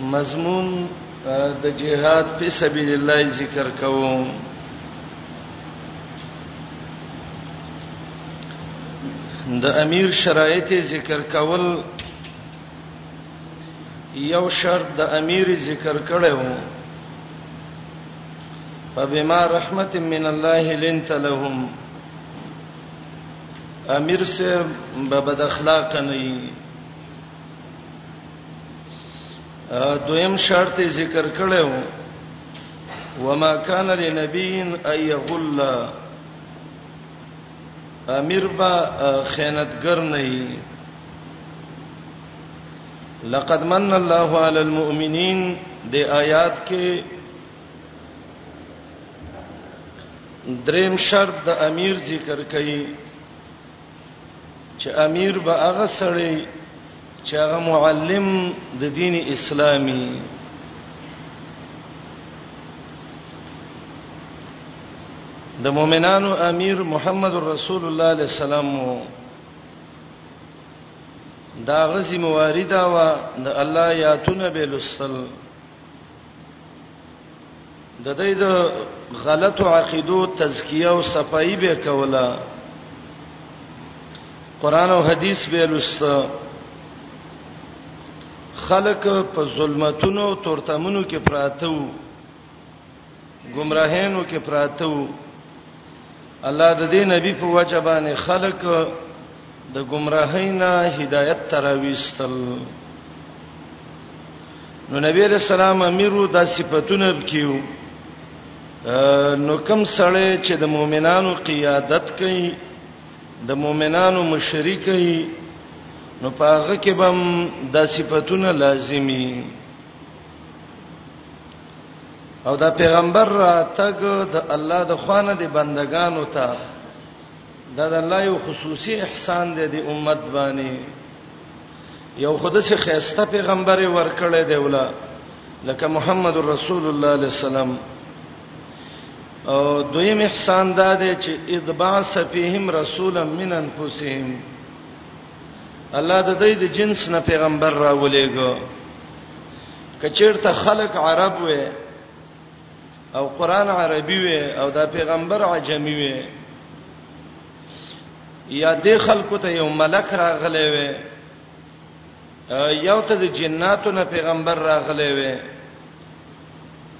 مضمون د جهاد په سبیل الله ذکر کوم د امیر شرایط ذکر کول یو شرط د امیر ذکر کړو فبما رحمت من الله لنت لهم امیر سے بد اخلاق نه دویم شرط ذکر کړو وما كان لنبي ان يغل امیر با خیانتګر نه وي لقد من الله على المؤمنين د آیات کې دریم شرط د امیر ذکر کړي چې امیر به هغه سړی چې هغه معلم د دین اسلامي د مؤمنانو امیر محمد رسول الله علیه السلام دا غزي موارده وا د الله یاتون به لسل د دې د غلطو عقیدو تزکیه او صفائی به کولا قران او حدیث به لست خلق په ظلمتونو او تورتمونو کې پراته وو ګمراهینو کې پراته وو الله د دې نبی په وجه باندې خلق د گمراهینا هدایت تراويستل نو نبی رسول الله امیرو د صفاتونه کیو نو کم سړی چې د مؤمنانو قیادت کوي د مؤمنانو مشرک کوي نو پاغه کې بم د صفاتونه لازمی او دا پیغمبر راتګ د الله د خوانه دی بندگانو ته دا د الله یو خصوصي احسان دی د امت باندې یو خود څه خيسته پیغمبر ورکړی دی ولا لکه محمد رسول الله علیه السلام او دویم احسان دا دی چې ادبا سفیهم رسولا من انفسهم الله د دې د جنس نه پیغمبر را ولېګو کچیرته خلق عرب وې او قران عربي وې او دا پیغمبر عجمي وې یا د خلکو ته یو ملک راغلی وې یو ته د جناتو نه پیغمبر راغلی وې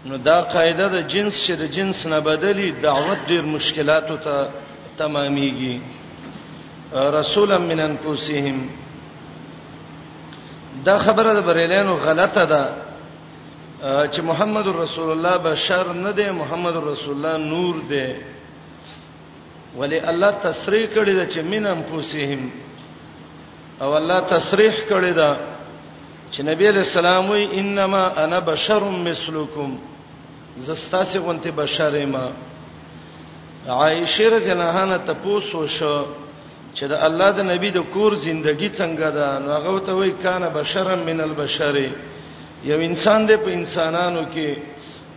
نو دا قاعده د جنس چې د جنس نه بدلی دعوت ډیر مشکلاتو ته تمامېږي رسولا من انفسهم دا خبره د بریلانو غلطه ده چې محمد رسول الله بشر نه دی محمد رسول الله نور دی ولی الله تصریح کړی دا چې من انفسهم او الله تصریح کړی دا چې نبی علیہ السلام وی انما انا بشر مثلکم زستاسې غونته بشر ما عائشه رضی الله عنها ته پوسو شو چې د الله د نبی د کور ژوندۍ څنګه ده نو هغه ته وی کان بشرا من البشر یو انسان دی په انسانانو کې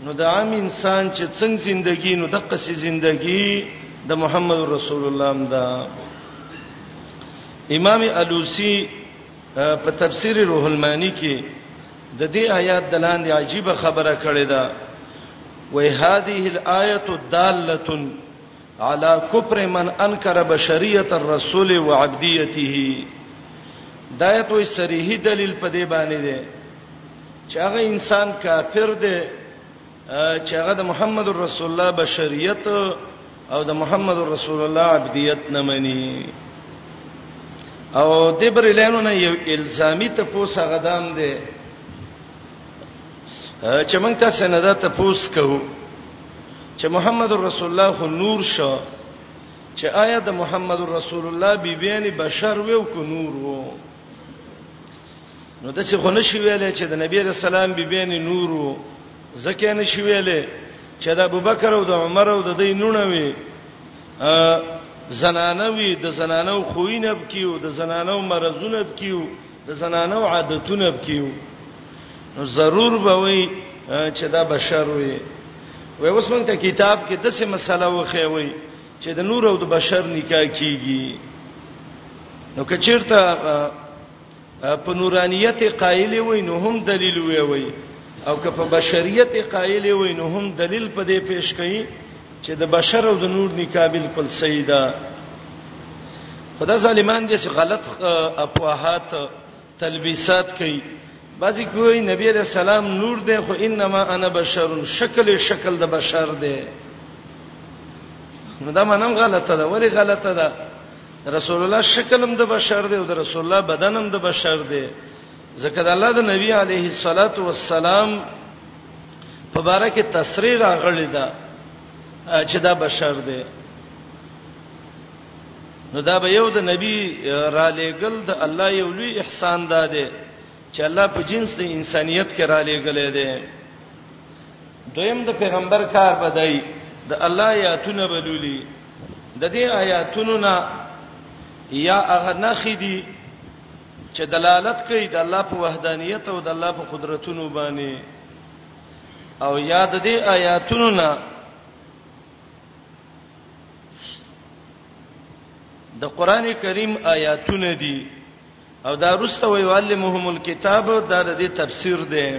نو د عام انسان چې څنګه ژوندۍ نو دغه سي ژوندۍ د محمد رسول الله دا امام الوسی په تفسیر روح المانی کې د دې آیات د لاندې عجیب خبره کړې ده وای هذه الايه داله على كفر من انكر بشريه الرسول وعبديته دا یو توي صریح دلیل په دې باندې ده چې هغه انسان کافر دی چې هغه د محمد رسول الله بشریت او د محمد رسول الله عبدیت نه مني او د بریلانو نه یو الزامي ته پوسه غدام دی چې موږ تاسو نه دا ته پوس کوو چې محمد رسول الله خو نور شو چې آیا د محمد رسول الله بیبیانی بشر وو کو نور وو نو د څه خو نشي ویلې چې د نبی رسول سلام بیبین نورو زکه نشي ویلې چې د ابوبکر او د عمر او د دې نونه وي زنانه وي د زنانو خوینب کیو د زنانو مرزونه کیو د زنانو عادتونه کیو نو ضرور به وي چې دا بشر وي وې اوس مونږ ته کتاب کې د څه مسله وخی وي چې د نور او د بشر نکاح کیږي نو کچیرته په نورانیت قائل وي نو هم دلیل وي وي او که په بشریت قائل وي نو هم دلیل په دې پیش کوي چې د بشر او د نور نکاح بالکل صحیح ده خدا ظالمان دې څه غلط اپواهات تلبیسات کوي بعضی کوی نبی علیہ السلام نور دی خو انما انا بشر شکل شکل د بشر دی نو دا منم غلطه ده ولی غلطه ده رسول الله شکل هم د بشر دی او د رسول الله بدن هم د بشر دی ځکه د الله د نبی عليه الصلاه والسلام په باره کې تصریح راغلی ده چې دا بشر دی نو دا به یو د نبی را لېګل د الله یو لوی احسان ده دی چې الله په جنس د انسانيت کې را لېګلې ده دویم د پیغمبر کار بدای د الله یاتونه بدولی د دې آیاتونو نه یا هغه نخې دي چې دلالت کوي د الله په وحدانیت او د الله په قدرتونو باندې او یا د دې آیاتونو نه د قران کریم آیاتونه دي او دا رسته وی علمهم الكتاب دا د دې تفسیر دی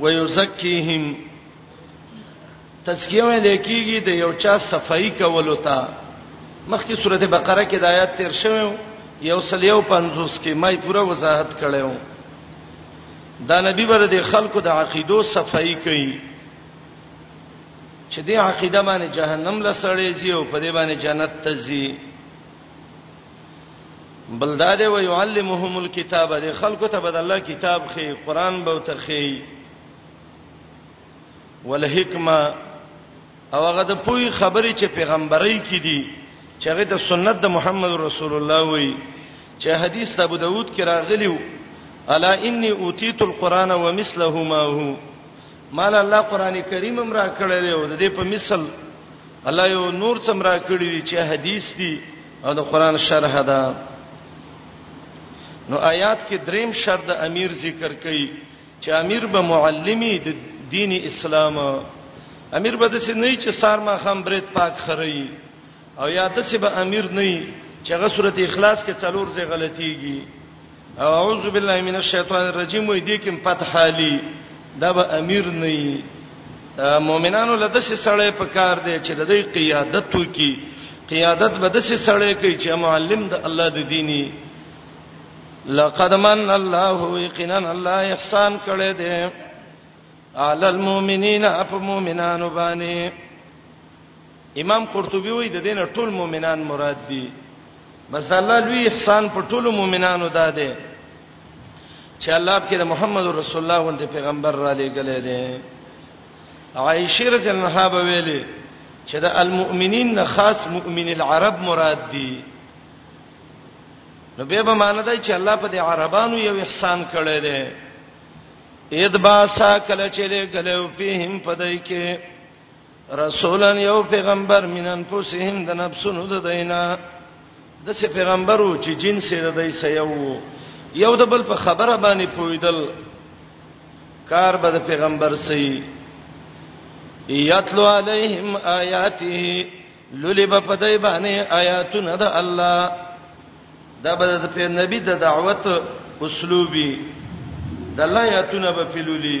ويزکیهم تزکیه ویل کیږي د یو چا صفائی کولو ته مخکې سورته بقره کې د آیات تیر شوی یو سل یو 50 کې مې پوره وضاحت کړو دا نبی بر د خلکو د عقیدو صفائی کوي چې دې عقیده باندې جهنم لسړې زی او په دې باندې جنت ته زی بل دا دی ويعلمهم الكتاب دی خلکو ته بد الله کتاب خي قران به ته خي والحکمه او هغه د پوي خبرې چې پیغمبري کې دي چې هغه د سنت د محمد رسول الله وي چې حدیث ابو داود کې راغلی و الا انی اوتیت القرآن ومثله ما هو مال الله قران کریم هم را کړی دی او د دې په مثال الله یو نور څم را کړی دی چې حدیث دی او د قران شرح ده نو آیات کې دریم شر د امیر ذکر کړي چې امیر به معلمي د دین اسلام امیر به د څه نه چې سار ما خام برید پاک خري او یا د څه به امیر نه چې هغه سورته اخلاص کې څلور ځای غلطيږي اعوذ بالله من الشیطان الرجیم وې دې کې فتح علی دا به امیر نه مؤمنانو لته سي سړی په کار دی چې د دې قیادت وکي قیادت به د سي سړی کوي چې معلم د الله د دیني لقد من الله یقینا الله احسان کړی دی علی المؤمنین اپ مؤمنانو باندې امام قرطبي وایي د دین ټول مؤمنان مراد دي بس الله لوی احسان په ټول مؤمنانو داده چې الله کې محمد رسول الله ونت پیغمبر را لېګلې دي عائشه رضی الله عنها به ویلي چې د المؤمنین نه خاص مؤمن العرب مراد دي نو به به معنی دی چې الله په دې عربانو یو احسان کړی دی ادباسا کله چې له غلو فیهم پدای کې رسولا یو پیغمبر من انفسهم د نفسونو د دینا د څه پیغمبرو چې جنس د دای سیو یو د بل په خبره باندې پویدل کار به د پیغمبر سي یتلو علیهم آیاته للی به په دای باندې آیاتونه د الله دا به د په نبی د دعوت اسلوبي د الله آیاتونه به پیلولي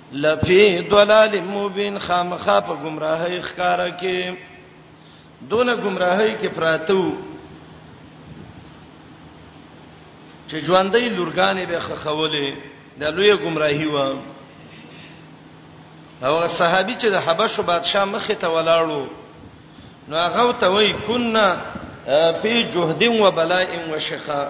لفی ضلال مبین خامخا په گمراهی ښکارا کې دونه گمراهی کې پراته وو چې ژوندۍ لورګانې به خخولې د لوی گمراهی و او صحابي چې د حبشو بادشاه مخې ته ولاړو نو هغه ته وای کنا په جهد و بلاء و شقاء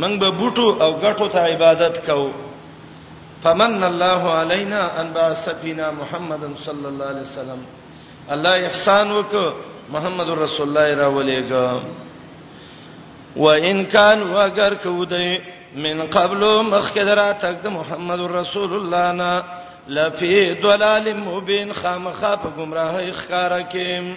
موږ به بوټو او غټو ته عبادت کوو فمن الله علينا ان باسفينا محمد صلى الله عليه وسلم الله احسان وک محمد رسول الله را ولېګ وان كان وغر کودې من قبل مخکدرا تک د محمد رسول الله نا لفي ضلال مبين خامخا په گمراهي ښکارا کې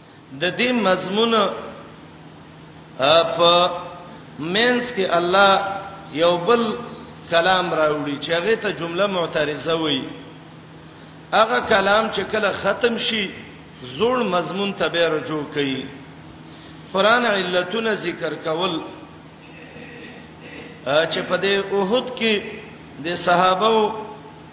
د دې مضمون په مینس کې الله یو بل کلام راوړي چې هغه ته جمله معترضه وایي هغه کلام چې کله ختم شي زوړ مضمون ته به رجوع کوي قران علتونه ذکر کول چې په دې اوحد کې د صحابه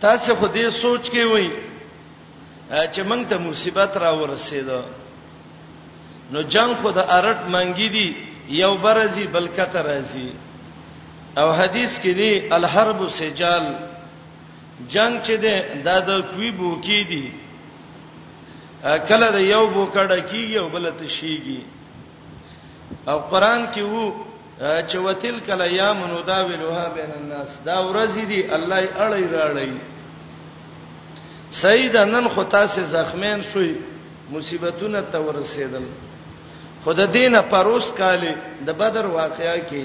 تاسو خو دې سوچ کې وای چې موږ ته مصیبت را ورسېده نو جنگ خو د ارټ منګی دی یو برزي بلکته راځي او حدیث کې دی الحرب سجال جنگ چې ده د د کوي بو کې دی کله د یو بو کډه کیږي او بل ته شيږي او قران کې وو چې وتلک الايام نو دا ویلوها بین الناس دا ورځې دي الله یې اړی راړی سید نن خو تاسو زخمین شوي مصیبتونه ته ورسېدل خود دینه پروس کاله د بدر واقعیا کې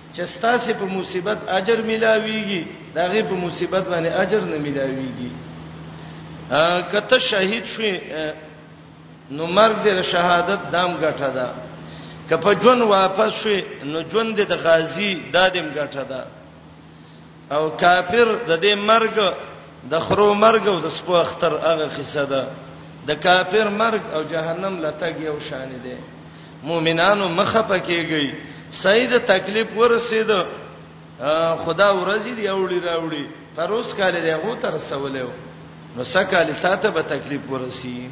چې ستاسو په مصیبت اجر ملاويږي دا غي په مصیبت باندې اجر نه ملاويږي کته شهید شوي نو مرګ د شهادت دام ګټه ده کپه جون واپس شوي نو جون د غازی دادم ګټه ده او کافر د دې مرګ د خرو مرګ او د سپو اختر هغه قصه ده د کافر مرګ او جهنم لته یو شان دي مؤمنانو مخه پکېږي سید تکلیف ورسید خدا ورځي دی اوړي راوړي پر اوس کال دی هغه تر سوالو نو سکه ساته به تکلیف ورسی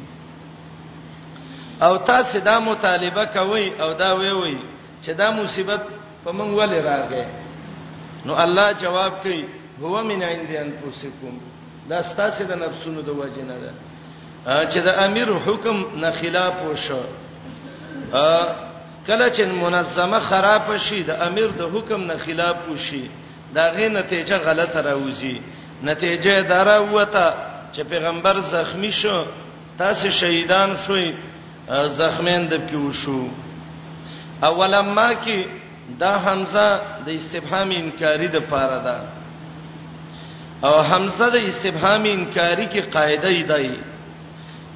او تاسو دا مطالبه کوي او دا وی وی چې دا مصیبت په موږ ولې راغی نو الله جواب کوي هو من عند انفسکم دا ستاسو د نفسونو د وجه نه ده چې د امیر حکم نه خلاف وشو کله چې منظمه خراب شي د امیر د حکم نه خلاف وشي دا غي نتیجه غلطه راوځي نتیجه دارا وته چې پیغمبر زخمی شو تاسو شهیدان شوي زخمین د کیو شو اولما کې دا حمزه د استفهام انکاری د پاره ده او حمزه د استفهام انکاری کې قاعده ای دی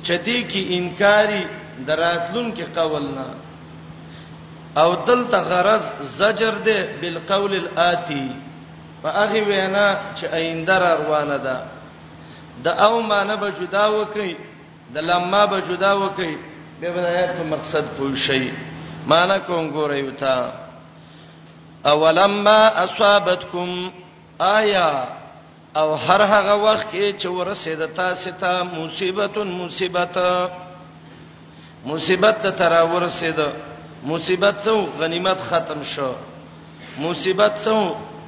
چې دې کې انکاری دراتلون کې قول نه او دلته غرض زجر ده بالقول الاتی په هغه وینا چې آینده روانه ده د او معنی به جدا وکي د لما به جدا وکي به به آیات په مقصد پوه شي معنی کوم ګورې وتا اولما اصابتکم آیا او هر هغه وخت کې چې ورسېد تاسو ته مصیبت مصیبت مصیبت ته تر ورسېد مصیبت څو غنیمت ختم شو مصیبت څو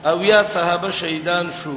او یا صحابه شهیدان شو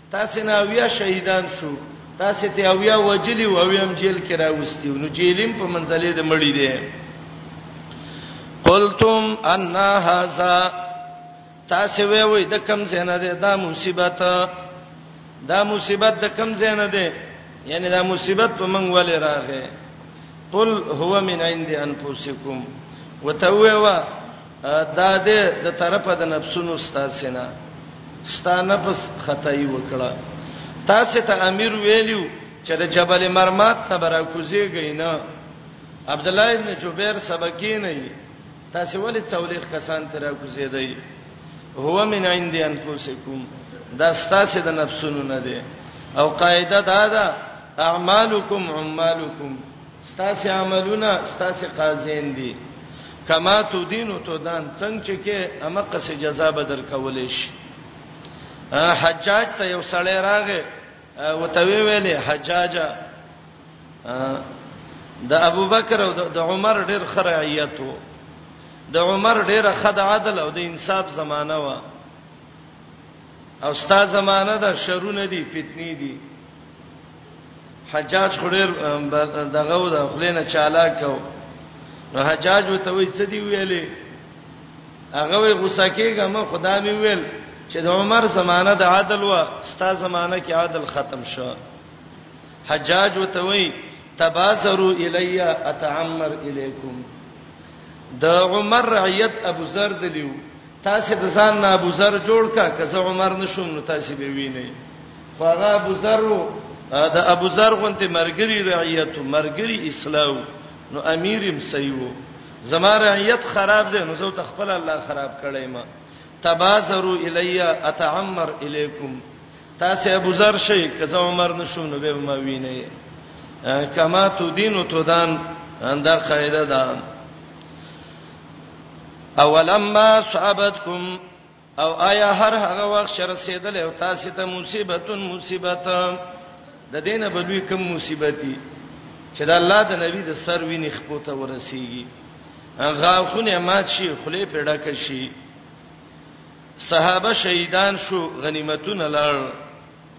تاسو نه اویا شهیدان شو تاسو ته اویا وجلی او اویم جیل کې راوستي نو جیلم په منځلې د مړی دی قلتم ان هاذا تاسو وی وی د کم زنه ده دا مصیبت دا مصیبت د کم زنه ده یعنی دا مصیبت په منګ ولې راغې قل هو من عند انفسکم وتووا دا دې د طرفه د نفسونو ستاسو نه ستا نفس خدای وکړه تاسو ته امیر ویلو چې د جبل مرمات نه برا کوزیږي نه عبد الله ابن جبیر سبکی نه تاسو ولې څولېخ کسان تر کوزیدای هو من عند انفسکم دا ستاسو د نفسونو نه دی او قاعده دا ده اعمالکم عمالکم ستاسې عملونه ستاسې قاضین دي کما تدین تدان څنګه چې کې امقه سي جزا به درکولې شي حجاج ته یو سړی راغی وتوی ویلې حجاج د ابوبکر او د عمر ډیر خرعیت وو د عمر ډیره خد عدل او د انصاف زمانہ و او ستا زمانہ د شرونه دي فتنې دي حجاج خډیر دغه د خلینه چالاک کو نو حجاج وته وی څه دی ویلې هغه وی غوسه کېږه ما خدا می ویل چې د عمر زمانہ د عادل و ستا زمانہ کې عادل ختم شو حجاج وته وی تبازروا الیا اتعمر الیکم د عمر رعیت ابو ذر دلیو تاسو د ځان نه ابو ذر جوړ کا که زه عمر نشوم نو تاسو به وینئ خو هغه ابو ذر د ابو ذر غونته مرګري رعیت مرګري اسلام نو امیرم سیو زما رعیت خراب دی نو زه تخپل الله خراب کړی ما تبازروا الیا اتعمر الیکم تاسو ابو ذر شي که زه عمر نشوم نو به ما وینئ کما تو دین تو دان اندر قاعده ده دا اولما صابتکم او آیا هر هغه وخت شر سیدل او تاسو ته مصیبتون مصیبت د دینه بلوي کوم مصیبتي چې د الله د نبی د سر ویني خپوته ورسیږي غاخونه مات شي خله پیډه کشي صحابه شهیدان شو غنیمتونه لړ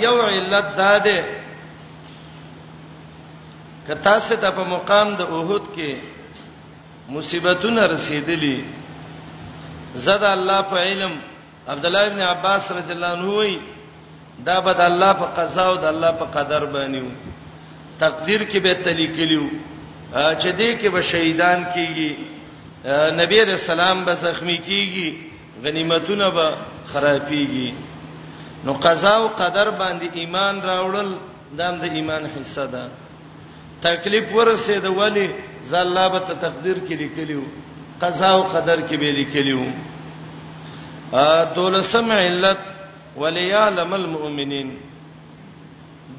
یو علت دا ده که تاسو ته په مقام د اوحد کې مصیبتونه رسیدلې زاد الله په علم عبد الله ابن عباس رضی الله عنه وی دا به د الله په قضا او د الله په قدر باندې وو تقدیر کې به تلی کلیو چې دې کې به شهیدان کیږي نبی رسول الله به زخمی کیږي غنیمتونه به خرابېږي نو قضا او قدر باندې ایمان راوړل دام د ایمان حصہ ده تکلیف ورسه د ولی زالله به تقدیر کې لیکلیو قضا او قدر کې به لیکلیو ا دولسم علت وليعلم المؤمنين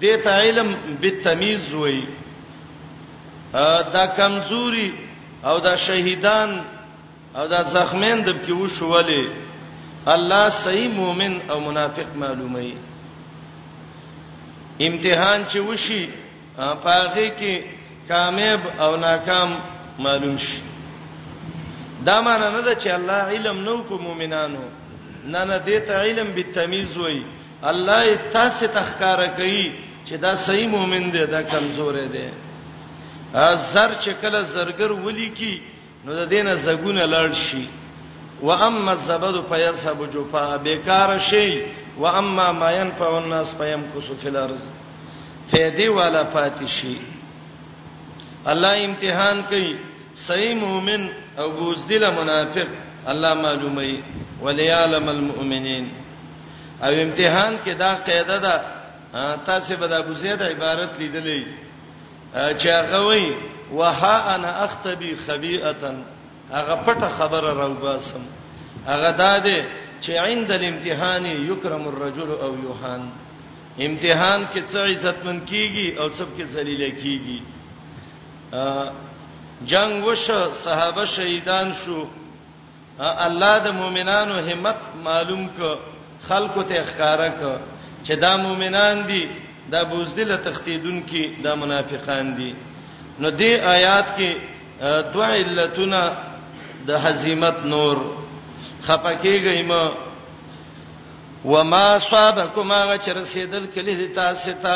دې ته علم بالتمیز وای دا کمزوري او دا شهیدان او دا زخمین د کې وشو ولی الله صحیح مؤمن او منافق معلومي امتحان چې وشي پاغه کې کامیاب او ناکام معلوم شي دا معنی نه ده چې الله علم نو کو مؤمنانو نه نه دې ته علم به تمیز وای الله تاسو تخکارا کوي چې دا صحیح مؤمن دی دا کمزور دی زر چې کله زرګر ولي کی نو د دینه زګونه لړ شي و اما الزبد فیذهب جفا بیکار شي و اما ما ينفع الناس فيمكث في الارض فیدی والا پاتې شي الله امتحان کوي صحیح مؤمن او بوزدل منافق الله معلومي وليعلم المؤمنين او امتحان کې دا قاعده ده تاسو به د ابو زید عبارت لیدلې چې هغه وای وها انا اختبي خبيئه هغه پټه خبره راوباسم هغه داده چې عند الامتحان یکرم الرجل او یوهان امتحان کې څه عزتمن کیږي او څه کې ذلیل کیږي جنگ وش صحابه شهیدان شو الله د مؤمنانو همت معلوم ک خلکو ته ښکارا ک چې دا مؤمنان دي دا بوزدل تختیدون کې دا منافقان دي نو دې آیات کې دوا علتونه د هزیمت نور خپکیږي ما وما صابکما غچ رسیدل کلی تاسو ته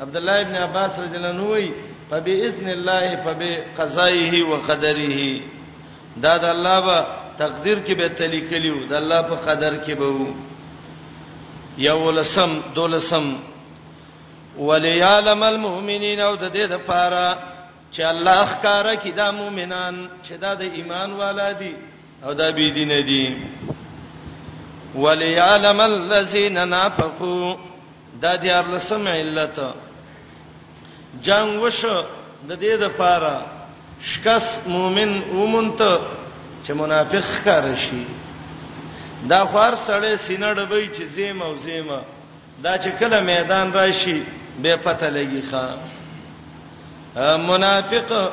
عبدالله ابن عباس رضی الله عنه وی فباذن الله فبقضائه وقدره دا د الله په تقدیر کې به تلی کلیو د الله په قدر کې به وو یو لسم دولسم وليعلم المؤمنين او د دې د پاره چې الله ښکارا کې دا مؤمنان چې دا د ایمان والا دي او دا بی دین دي وليعلم الذين نافقوا دا دیار لسم علت جنگ وشو د دې د پاره شکس مؤمن ومنت چې منافق ښکار شي دا خور سړی سینه ډبې چې زیم او زیمه دا چې کله میدان راشي به پته لګي ښا منافق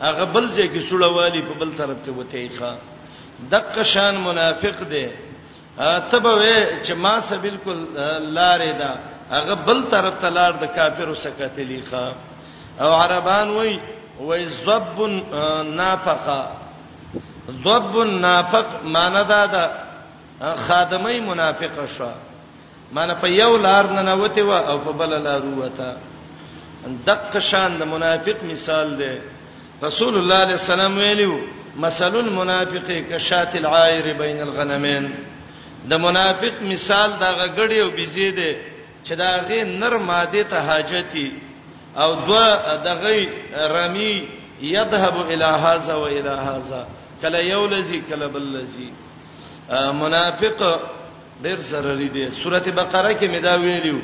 هغه بل ځای کې سوله والی په بل طرف ته وته ښه دغه شان منافق دی ته به چې ما سه بالکل لارې ده هغه بل طرف ته لار د کافرو سکتلی ښه او عربان وای وای ذب نافقه ذب نافق معنی دا ده خادمه منافقه شو معنی په یو لار نه نوته و او په بل لار وته دق شان د منافق مثال دی رسول الله علیه السلام ویلو مثل المنافق کشات العائر بین الغنمین د منافق مثال دا غړی او بيزي دی چې دا غي نر ماده ته حاجتي او دوا دغه رمی یذهب الی هذا و الی هذا کله یو لذي کله بل لذي منافق ډیر ضروري دی سورته بقره کې مې دا ویلیو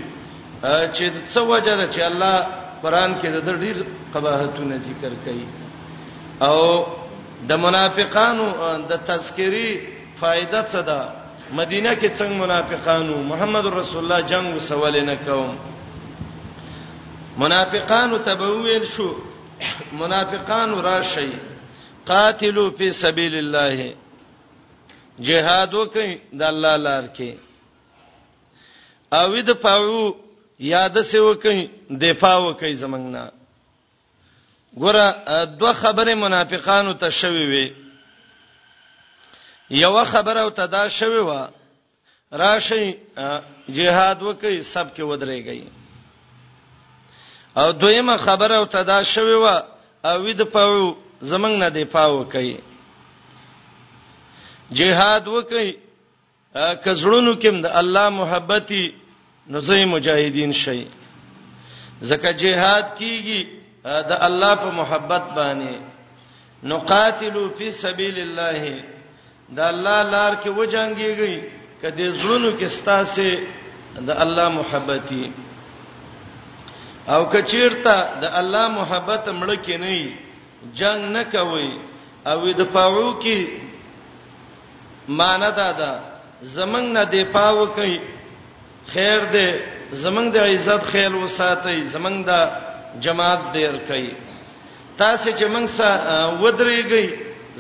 چې څه وجه ده چې الله قران کې د ډیر قباحتونه ذکر کړي او د منافقانو د تذکری فائدہ څه ده مدینه کې څنګه منافقانو محمد رسول الله جنگ وسول نه کوم منافقانو تبویل شو منافقانو راشي قاتلوا فی سبیل الله جهاد وکي د الله لار کې او د پاو یاد سه وکي دفاع وکي زمنګ نه ګوره دوه خبره منافقانو ته شوي وي یو خبره او تدا شوي وا راشي جهاد وکي سب کې ودرېږي او دویمه خبره او تدا شوی و او د پاو زمنګ نه دی پاو کوي جهاد وکي کزړونو کې د الله محبتي نو ځای مجاهدین شي زکه جهاد کیږي د الله په محبت باندې نو قاتلوا فی سبیل الله د الله لار کې وجنګيږي کدی زړونو کې ستاسو د الله محبتي او کچیرته د الله محبت مړ کې نه جنگ نه کوي او د پاوو کې معنی دا ده زمنګ نه دی پاو کوي خیر دی زمنګ د عزت خیال وساتي زمنګ دا جماعت ډیر کوي تاسو چې موږ سره ودرېږي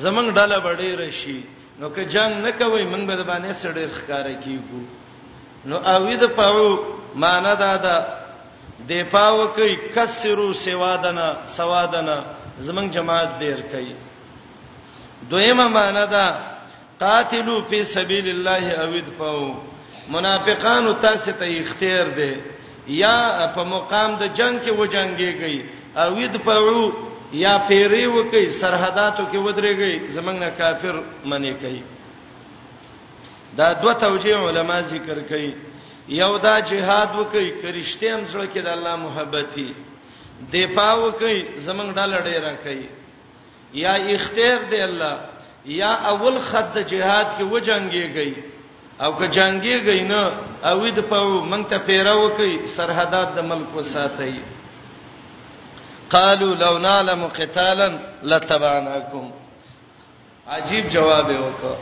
زمنګ ډله بډې رشي نو که جنگ نه کوي موږ به باندې سړې ښکارا کیږو نو اوی د پاو معنی دا ده د پاو کوي کسرو سوادنا سوادنا زمنګ جماعت ډیر کوي دویمه معنی دا قاتلو فی سبیل الله او ادفعوا منافقانو تاسو ته اختیار دی یا په مقام د جنگ کې و جنگيږي او ید پرو یا پیری وکي سرحداتو کې ودرېږي زمنګ کافر منی کوي دا دوه توجیه علما ذکر کوي یو دا جهاد وکي کرشته هم سره کې د الله محبتي دفاع وکي زمنګ ډاله ډیره کوي یا اختیار دی الله یا اول خد د جهاد کې وجنګيږي او که جنگيږي نه او د پاو مونږ ته پیراو کوي سرحدات د ملک وساتي قالو لو نعلم قتالا لتبعناکم عجیب جواب وکړه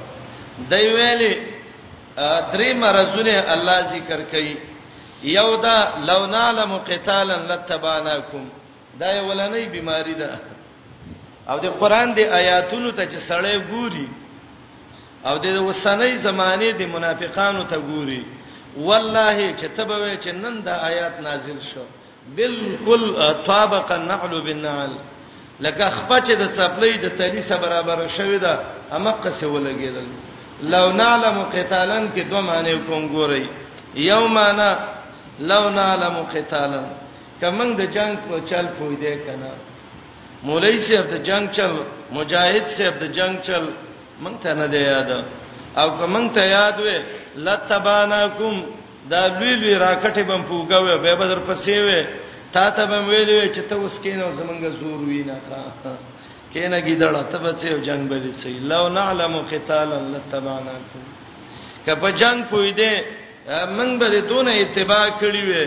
دی ویلي درې مرزونه الله ذکر کوي یو دا لو نعلم قتالا لتبعناکم دا یې ولنۍ بیماری ده او د قران د آیاتونو ته چې سړی ګوري او د وسنۍ زمانه د منافقانو ته ګوري والله چې تبوي چې نن دا آیات نازل شو بالکل طابق النعل بالنعل لکه خپچ د چپلې د تلی سره برابر شوې ده اما قصه ولګېدل لو نعلم قتالا کې دوه معنی کوم ګوري یومانا لو نعلم قتالا کمنګ د جنگ په چل پوی دی کنه مولای صاحب د جنگ چل مجاهد صاحب د جنگ چل مونږ ته نه دی یاد او کمنګ ته یاد وې لتباناکم دا لوی لوی راکټې بم پوګاوې به بدر پسې وې تا ته بم ویلې چې ته اوس کینو زمونږ زور وینا ښا کینه گیدړ ته به څه جنگ به دي سي لو نعلم قتالا لتباناکم کپه جنگ پوی دی مونږ به دونه اتباع کړی وې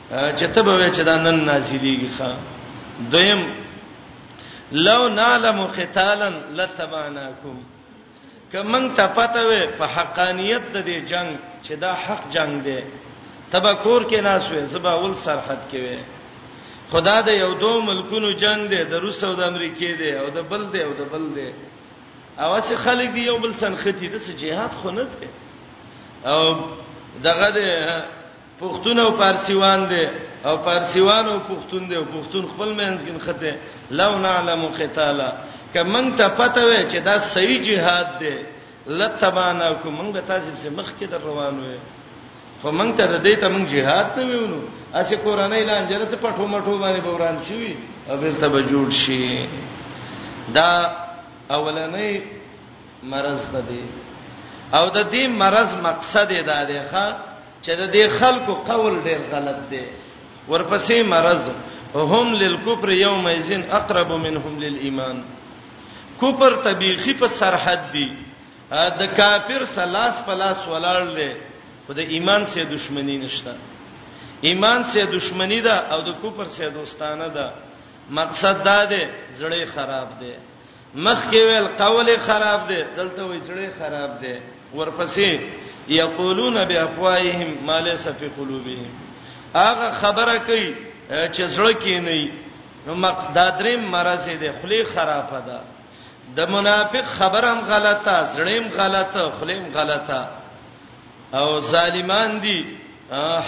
چې ته به چې دا نن نازلېږي ښا دویم لو نعلم قتالا لتبعناکم کمن ته پته وې په حقانیت د دې جنگ چې دا حق جنگ دی تبا کور کې ناس وې زبا ول سرحد کې وې خدا د یو دوه ملکونو جنگ دی د روس او د امریکې دی او د بل دی او د بل دی او چې خلک دی یو بل سن ختی د جهاد خو نه دی او دغه پښتون او پارسیوان دی او پارسیوان او پښتون دی او پښتون خپل مینس کې خته لو نعلم قتالا کمن ته پته وي چې دا صحیح جهاد دی لتبانا کوم موږ به تاسو په مخ کې در روانو یو خو موږ ته د دې ته موږ jihad نه ویونو اسې قرانه اعلان جنت پټو مټو باندې بوران شي او بیرته به جوړ شي دا اولنې مرز ده دی او د دې مرز مقصد دا دی ښا چې د دې خلکو قول ډیر غلط دی ورپسې مرز هم للکفر یوم یزن اقرب منهم للایمان کفر طبيخي په سرحد دی د کافر سلاس پلاس ولاړ لې خو د ایمان سره دښمنی نشته ایمان سره دښمنی ده او د کفر سره دوستانه ده مقصد دا دی زړه خراب دی مخکې ویل قول خراب دی دلته وی زړه خراب دی ورپسې یقولون بافواههم ما ليس في قلوبهم هغه خبره کوي چې زړه کې نه وي نو مقدا درې مرز دی خلی خراب ده د منافق خبره هم غلطه زړیم غلطه خلیم غلطه او ظالمان دي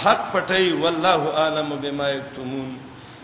حق پټي والله اعلم بما یکتمون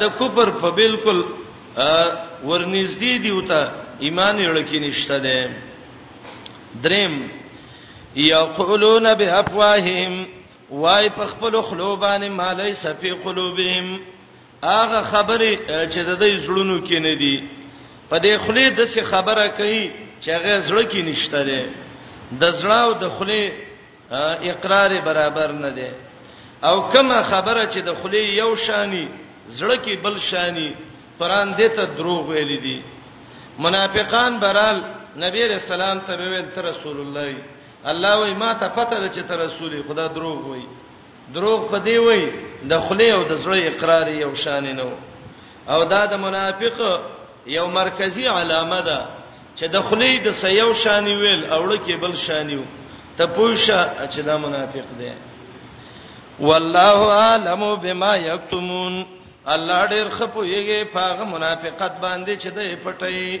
د کفر په بالکل ورنږدې دی او ته ایمان یې لکه نشته ده دریم یقولون بافواههم وای په خپل خلو باندې مالای سفی قلوبهم هغه خبره چې د دې زړونو کې نه دي په دې خله د څه خبره کوي چې هغه زړه کې نشته ده د زړه او د خله اقرار برابر نه دی او کما خبره چې د خلی یو شانی زړه کې بل شانی پران دې ته دروغ ویل دي منافقان برال نبی رسول الله ته ویل تر رسول الله الله وای ما ته پته ده چې تر رسول خدا دروغ وای دروغ په دی وای د خلی او د زړه اقرار یو شان نه او دا د منافق یو مرکزی علامه ده چې د خلی د سیو شان ویل او لکه بل شان یو ته پوښه چې دا منافق دی والله عالم بما یکتمون الله ډیر خپویږي پاغه منافقت باندې چې د پټي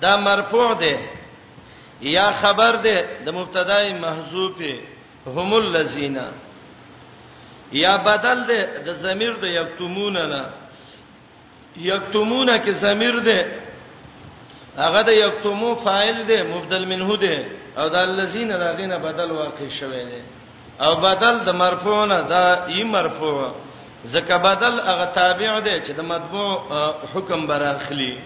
دا مرفوع دی یا خبر دی د مبتدا محذوف هم الذین یا بدل دی د ضمیر د یکتمون نه یکتمون کې ضمیر دی هغه د یکتمو فاعل دی مبدل منه دی او د الذین راغینه بدل واقع شوه دی او بدل د مرفوع نه دا ای مرفوع زکه بدل هغه تابع دی چې د مطبوع حکم براخلی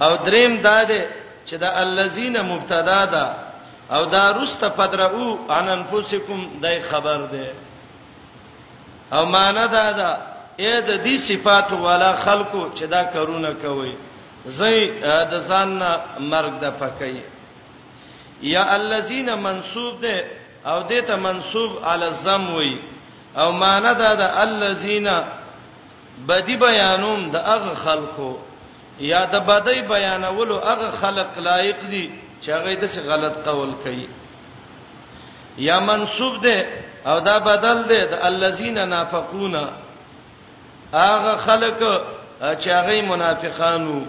او دریم دا دی چې د الذین مبتدا ده او دا رست فدرو ان انفسکم دای خبر ده او معنا دا ده اې د دې صفات والا خلقو چې دا کارونه کوي زئی د ځان مرګ د پکې یا الذین منصوب ده او دته منصوب علی الزم وی او معنی دا د الذین بدی بیانوم د هغه خلکو یا د بدی بیانولو هغه خلق لایق دي چې هغه د څه غلط قول کوي یا منصوب ده او دا بدل ده د الذین نافقون هغه خلق چې هغه منافقانو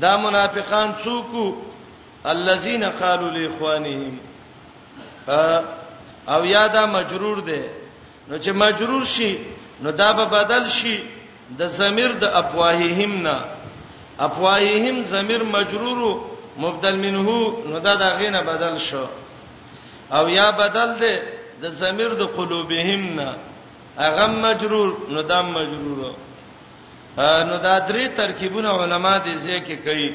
دا منافقان څوک الذين قالوا لاخوانهم او یادا مجرور ده نو چې مجرور شي نو دا به بدل شي د ضمیر د افواههم نه افواههم ضمیر مجرور مبدل منه نو دا دا غینه بدل شو او یا بدل ده د ضمیر د قلوبهم نه اغه مجرور نو دا مجرور نو دا درې ترکیبونه علما دې ځکه کوي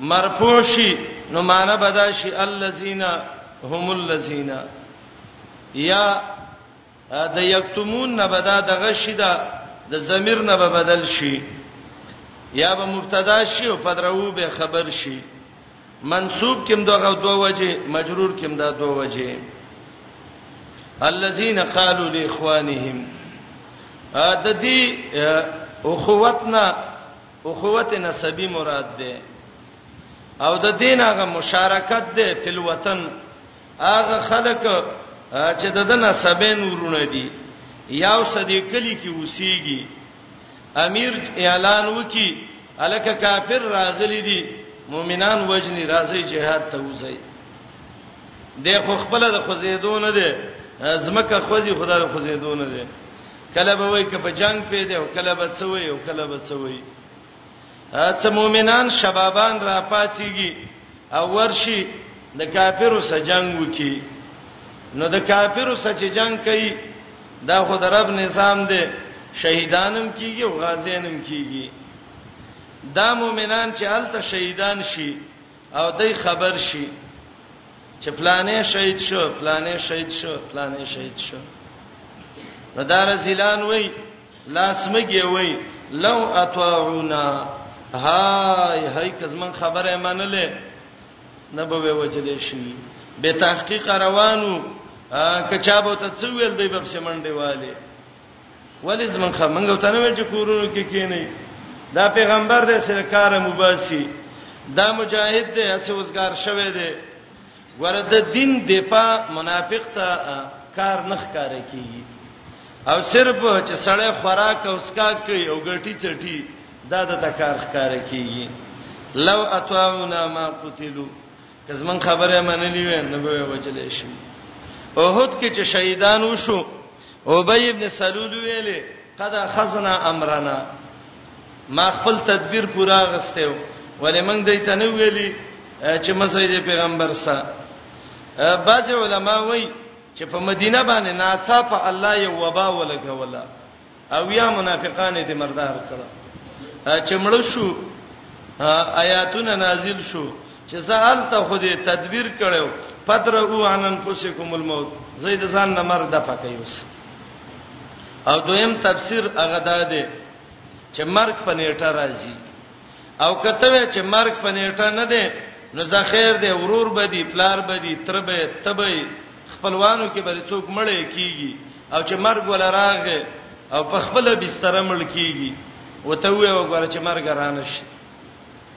مرفوع شي نو معنا بدا شي الذين هم الذين یا د یکتمون نه بدا د غشي دا د ضمیر نه به بدل شي یا به مبتدا شي او پدرو به خبر شي منصوب کم دغه دوه وجه مجرور کم دا دوه وجه الذين قالوا لاخوانهم ا د دې اخوتنا اخوت نسبی مراد ده او د دین هغه مشارکت ده په وطن هغه خلک چې د دنه سبین ورونه دي یاو سدی کلی کې وسیږي امیر اعلان وکي الکه کافر راغلي دي مؤمنان وجني راځي جهاد ته وځي د خو خپل د خوزیدو نه دي زمکه خوځي خدای د خوزیدو نه دي کله به وای ک په جنگ پیدا او کله به څوي او کله به څوي څه مؤمنان شبابان را پاتېږي او ورشي د کافرو سره جنگ وکي نو د کافرو سره چې جنگ کوي دا خو د رب نظام دی شهیدانم کیږي او غازیانم کیږي دا مؤمنان چې الته شهیدان شي او دای خبر شي چې پلانې شهید شو پلانې شهید شو پلانې شهید شو ندار زیلان وای لاسمګي وای لو اطاعونا هاي هاي کزمن خبره منلې نبوي وجلې شي به تحقیق روانو کچابو ته څو ویل دی په سمنډه والے ولې زمون خمنګ ته نه چې کورونو کې کینې دا پیغمبر دې سره کار مباسي دا مجاهد دې اسه وزګار شوه دې ګوره د دین دفاع منافق ته کار نه ښکارې کیږي او صرف چې سړی خوراک او سکاک کوي او ګټي چټي دا د تکار ښکارې کیږي لو اتواونا ما قتلوا کزمن خبره منلی و نه به وجلې شي اوهد کې چې شهیدان وشو ابی ابن سلول ویلې قد خزنا امرنا ما خپل تدبیر پورا غستیو ولې موږ دې ته نه ویلي چې مسجد پیغمبر سره بعض علما وایي چې په مدینه باندې ناڅاپه الله یو وبا ولګولا او یا منافقان دې مردار کړه چې مړ شو آیاتونه نازل شو چې زه هلته خو دې تدبیر کړو فدرو عن انفسکم الموت زه د ځان نه مرګ د پکایوس او دویم تفسیر هغه دا دی چې مرګ په نیټه راځي او کته چې مرګ په نیټه نه دی نو زه خیر دی ورور بدی پلار بدی تربه تبه خپلوانو کې به څوک مړې کیږي او چې مرګ ولا راغې او په خپل بستر مړ کیږي وته وې وګوره چې مرګ رانه شي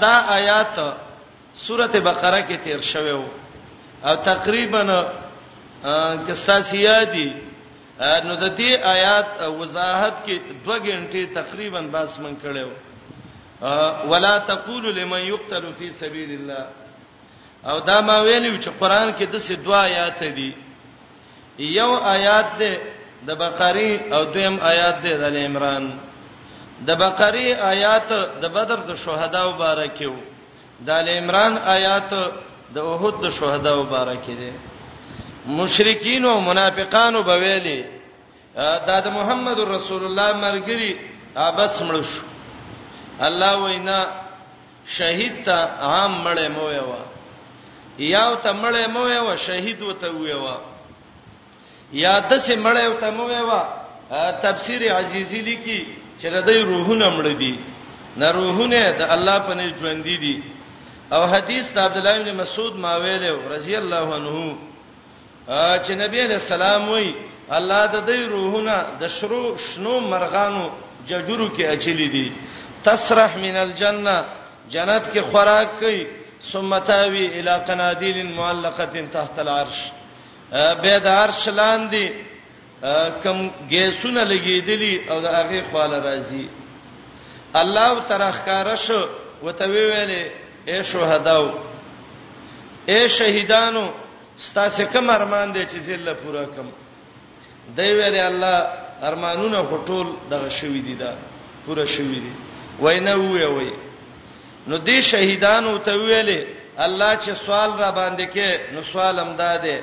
دا آیات سورته بقره کې تیر شوی وو او تقریبا کستا سیادی نو د دې آیات وضاحت کې 2 غنټې تقریبا باس من کړو ولا تقول لمن يقتل في سبيل الله او دا ما ویلو چې قران کې د څه دعا آیات دي یو آیات دی د بقری او دویم آیات دی د ال عمران د بقری آیات د بدر د شهدا مبارکیو د ال عمران آیات د احد د شهدا مبارکی دی مشرکین او منافقان وبویلی دا د محمد رسول الله مرګری ابس مړ شو الله وینا شهید ته عام مړی مو ویوا یاو ته مړی مو ویوا شهید وته ویوا یا د سه مړی وته مو ویوا تفسیر عزیزی لیکي چې د دې روحونه مړ دي نه روحونه د الله په نس ژوند دي او حدیث د عبد الله بن مسعود ما ویلو رضی الله عنه چې نبی علیہ السلام وای الله د دې روحونه د شرو شنو مرغانو ججرو کې اچلې دي تسرح من الجنه جنت کې خوراک کوي ثم تاوي الى قناديل معلقه تحت العرش به د عرش لاندې کوم ګیسونه لګیدلی او د هغه خواله راځي الله ترخکار شو وتوی ویلې اے شهداو اے شهیدانو ستاسو کوم ارمان دی چې زله پورا کم دی ویلې الله ارمانونه هټول دغه شوی دی دا پورا شوی دی وینا وی وی نو دې شهیدانو ته ویلې الله چې سوال را باندې کې نو سوال هم داده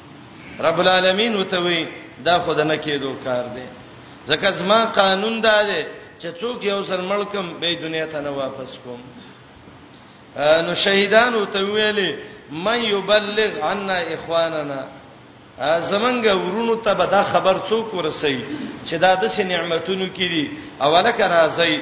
رب العالمین وتوی دا خود نه کېدو کار دی ځکه زما قانون دا دی چې څوک یو ځل ملکم به دنیا ته نه واپس کوم نو شهیدان او ته ویلې من یبلغ عنا اخواننا زمنګ ورونو ته به دا خبر څوک ورسي چې دا د نعمتونو کې دي اوله کرا زئی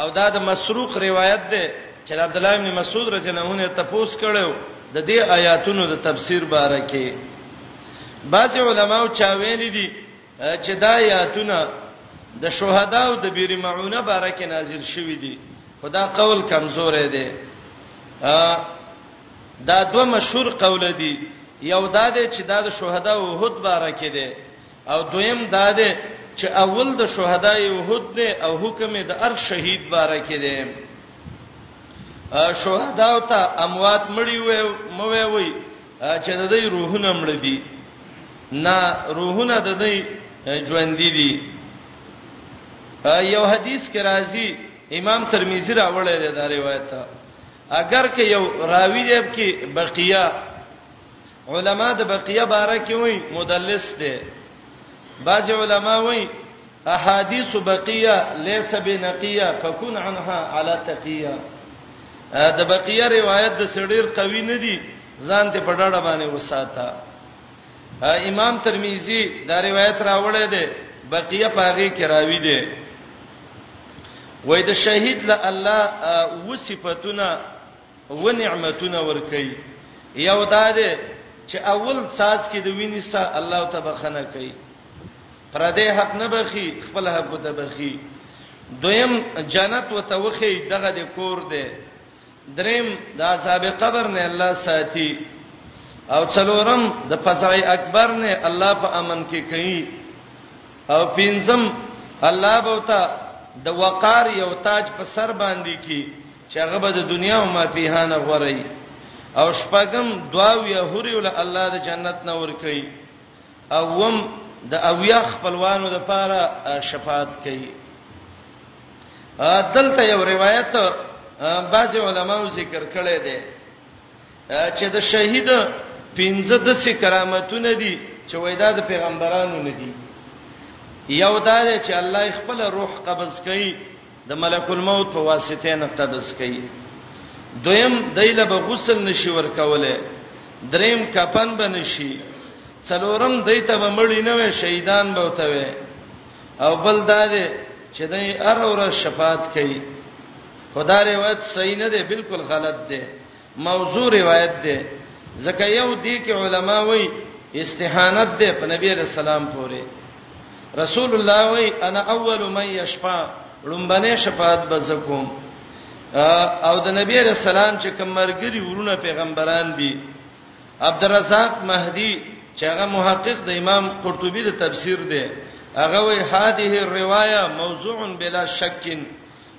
او دا د مسروق روایت ده چې عبد الله ابن مسعود رضی الله عنه ته پوس کړو د دې آیاتونو د تفسیر باره کې بعض علماو چا ویل دي چې دا آیاتونه د شهدا او د بیر معونه باره کې نازل شوې دي خدا قول کمزور دی دا دوه مشهور قول دي یو دا دی چې دا د شهدا او احد باره کې دی او دویم دا دی چې اول د شهدای احد دی او حکم د هر شهید باره کې دی شهدا او ته اموات مړی وې مو وې چې د دې روحونه مړ دي نه روحونه د دې ژوند دي یو حدیث کې راځي امام ترمذی راوړی دی دا روایت اگر که یو راوی دی کې بقیه علما د بقیه باره کې وای مدلس دی بعض علما وای احادیث بقیه ليس بنقیه فكن عنها على تقیه د بقیه روایت د سړیر قوی نه دی ځان ته پډړه باندې وساته امام ترمذی دا روایت راوړی دی بقیه پاغي کې راوی دی وای د شهید له الله و صفاتونه و نعمتونه ورکي یو دا دی چې اول ساز کې د ویني سا الله ته بخنه کوي پر دې حق نه بخي خپل حق ته بخي دویم جنت وتوخی دغه د کور دی دریم د عذاب قبر نه الله ساتي او څلورم د فزع اکبر نه الله په امن کې کوي او پنځم الله بوتا د وقار یو تاج په سر باندې کی چې هغه به د دنیا او ما فيها نه غوري او شپږم دواو یا هوري ول الله د جنت نه ور کوي او وم د اویا خپلوانو د پاره شفاعت کوي دلته یو روایت بعض علماو ذکر کړی دی چې د شهید پنځه د سې کرامتونه دي چې وېدا د پیغمبرانو نه دي یو دا چې الله خپل روح قبض کوي د ملک الموت په واسطه نه قبض کوي دویم دایله به غسل نشي ورکوله دریم کفن به نشي څلورم دایته به مړی نه وي شهیدان به وته وي او بل دا دی چې دای ار اور شفاعت کوي خدای روایت صحیح نه دی بالکل غلط دی موضوع روایت ده ځکه یو دی کې علما وایي استهانت ده په نبی رسول الله پورې رسول الله وایي انا اول من یشفا لومبنه شفاعت بزکوم او د نبی رسول الله چې کوم مرګري ورونه پیغمبران دي عبدالرزاق مهدی چې هغه محقق د امام قرطبي د تفسیر دی هغه وی هذه الروايه موضوع بلا شک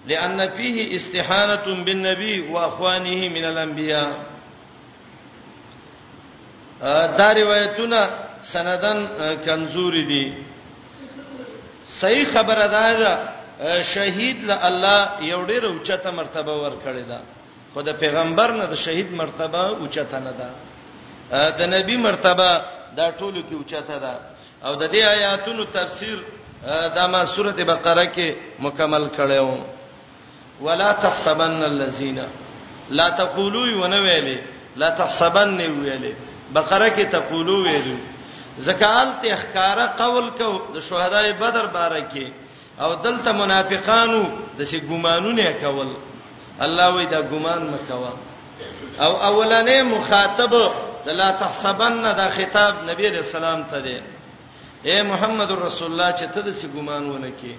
لان فيه استحانه بالنبي واخوانه من الانبياء دا روایتونه سندن کمزوري دي صحیح خبره ده شهید له الله یو ډیر اوچته مرتبه ورکړی ده خو د پیغمبر نه د شهید مرتبه اوچته نه ده د نبی مرتبه دا ټولو کې اوچته ده او د دې آیاتونو تفسیر دا ما سورته بقره کې مکمل کړو ولا تحسبن الذين لا تقولوا ونویلې لا تحسبن ویلې بقره کې تقولوا ویلې زکالت احکار قول کو د شهداي بدر باره کې او دلته منافقانو د څه ګمانونه کول الله وی دا ګمان مکوا او اولنې مخاطب د لا تحسبن دا خطاب نبی رسول الله ته دی اے محمد رسول الله چې ته د څه ګمان ونه کې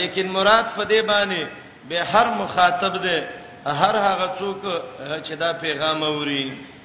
لیکن مراد په دې باندې به هر مخاطب دی هر هغه څوک چې دا پیغام اوري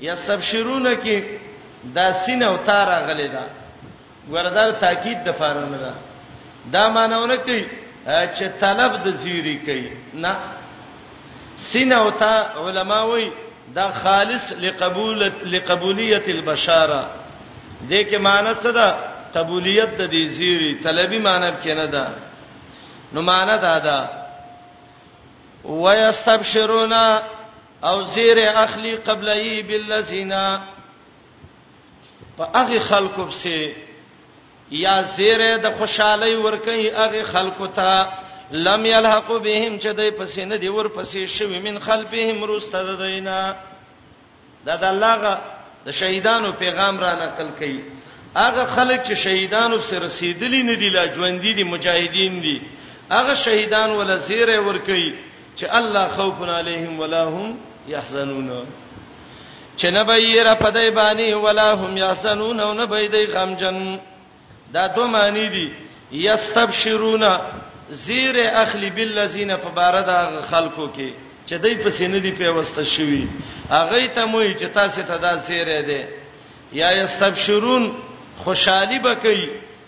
یستبشرون کې دا سینه او تار غلې ده وردار تاکید د فارو نه ده دا مانونه کوي چې طلب د زیری کوي نه سینه او تا علما وای دا خالص لقبول لقبولیت البشاره دې کې معنی څه ده قبولیت د دې زیری طلبي معنی کې نه ده نو معنی دا ده ويستبشرون او زیر اخلی قبلای بالذین په هغه خلکو پسې یا زیر د خوشحالي ورکي هغه خلکو ته لم یلحق بهم چې دای پسې نه دی ور پسې شوی من خلفهم روسته د دینا دا د الله د شهیدانو پیغام را نقل کړي هغه خلک چې شهیدانو سره رسیدلی نه دی لا ژوند دي مجاهدین دي هغه شهیدان ول زیره ور کوي چې الله خوف علیهم ولا هم يحزنون چې نه به یې را پدای باندې ولا هم يحزنون او نه به دی غمجن دا دوه معنی دي یستبشرون زیر اخلی بالذین فبارد خلقو کې چې دای په سینې دی پیوسته شوی اغه ته موي چې تاسو ته دا زیره ده یا یستبشرون خوشحالي بکئی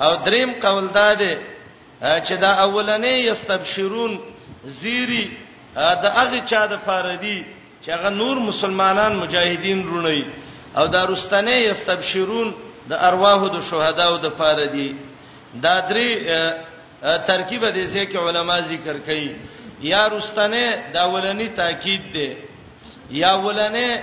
او دریم قول دا دی چې دا اولنې یستبشرون زیری دا هغه چا د پاره دی چې هغه نور مسلمانان مجاهدین رونی او دا رستنه یستبشرون د ارواح د شهداو د پاره دی دا درې ترکیب دې سه کې علما ذکر کوي یا رستنه دا ولنی تاکید دی یا ولنه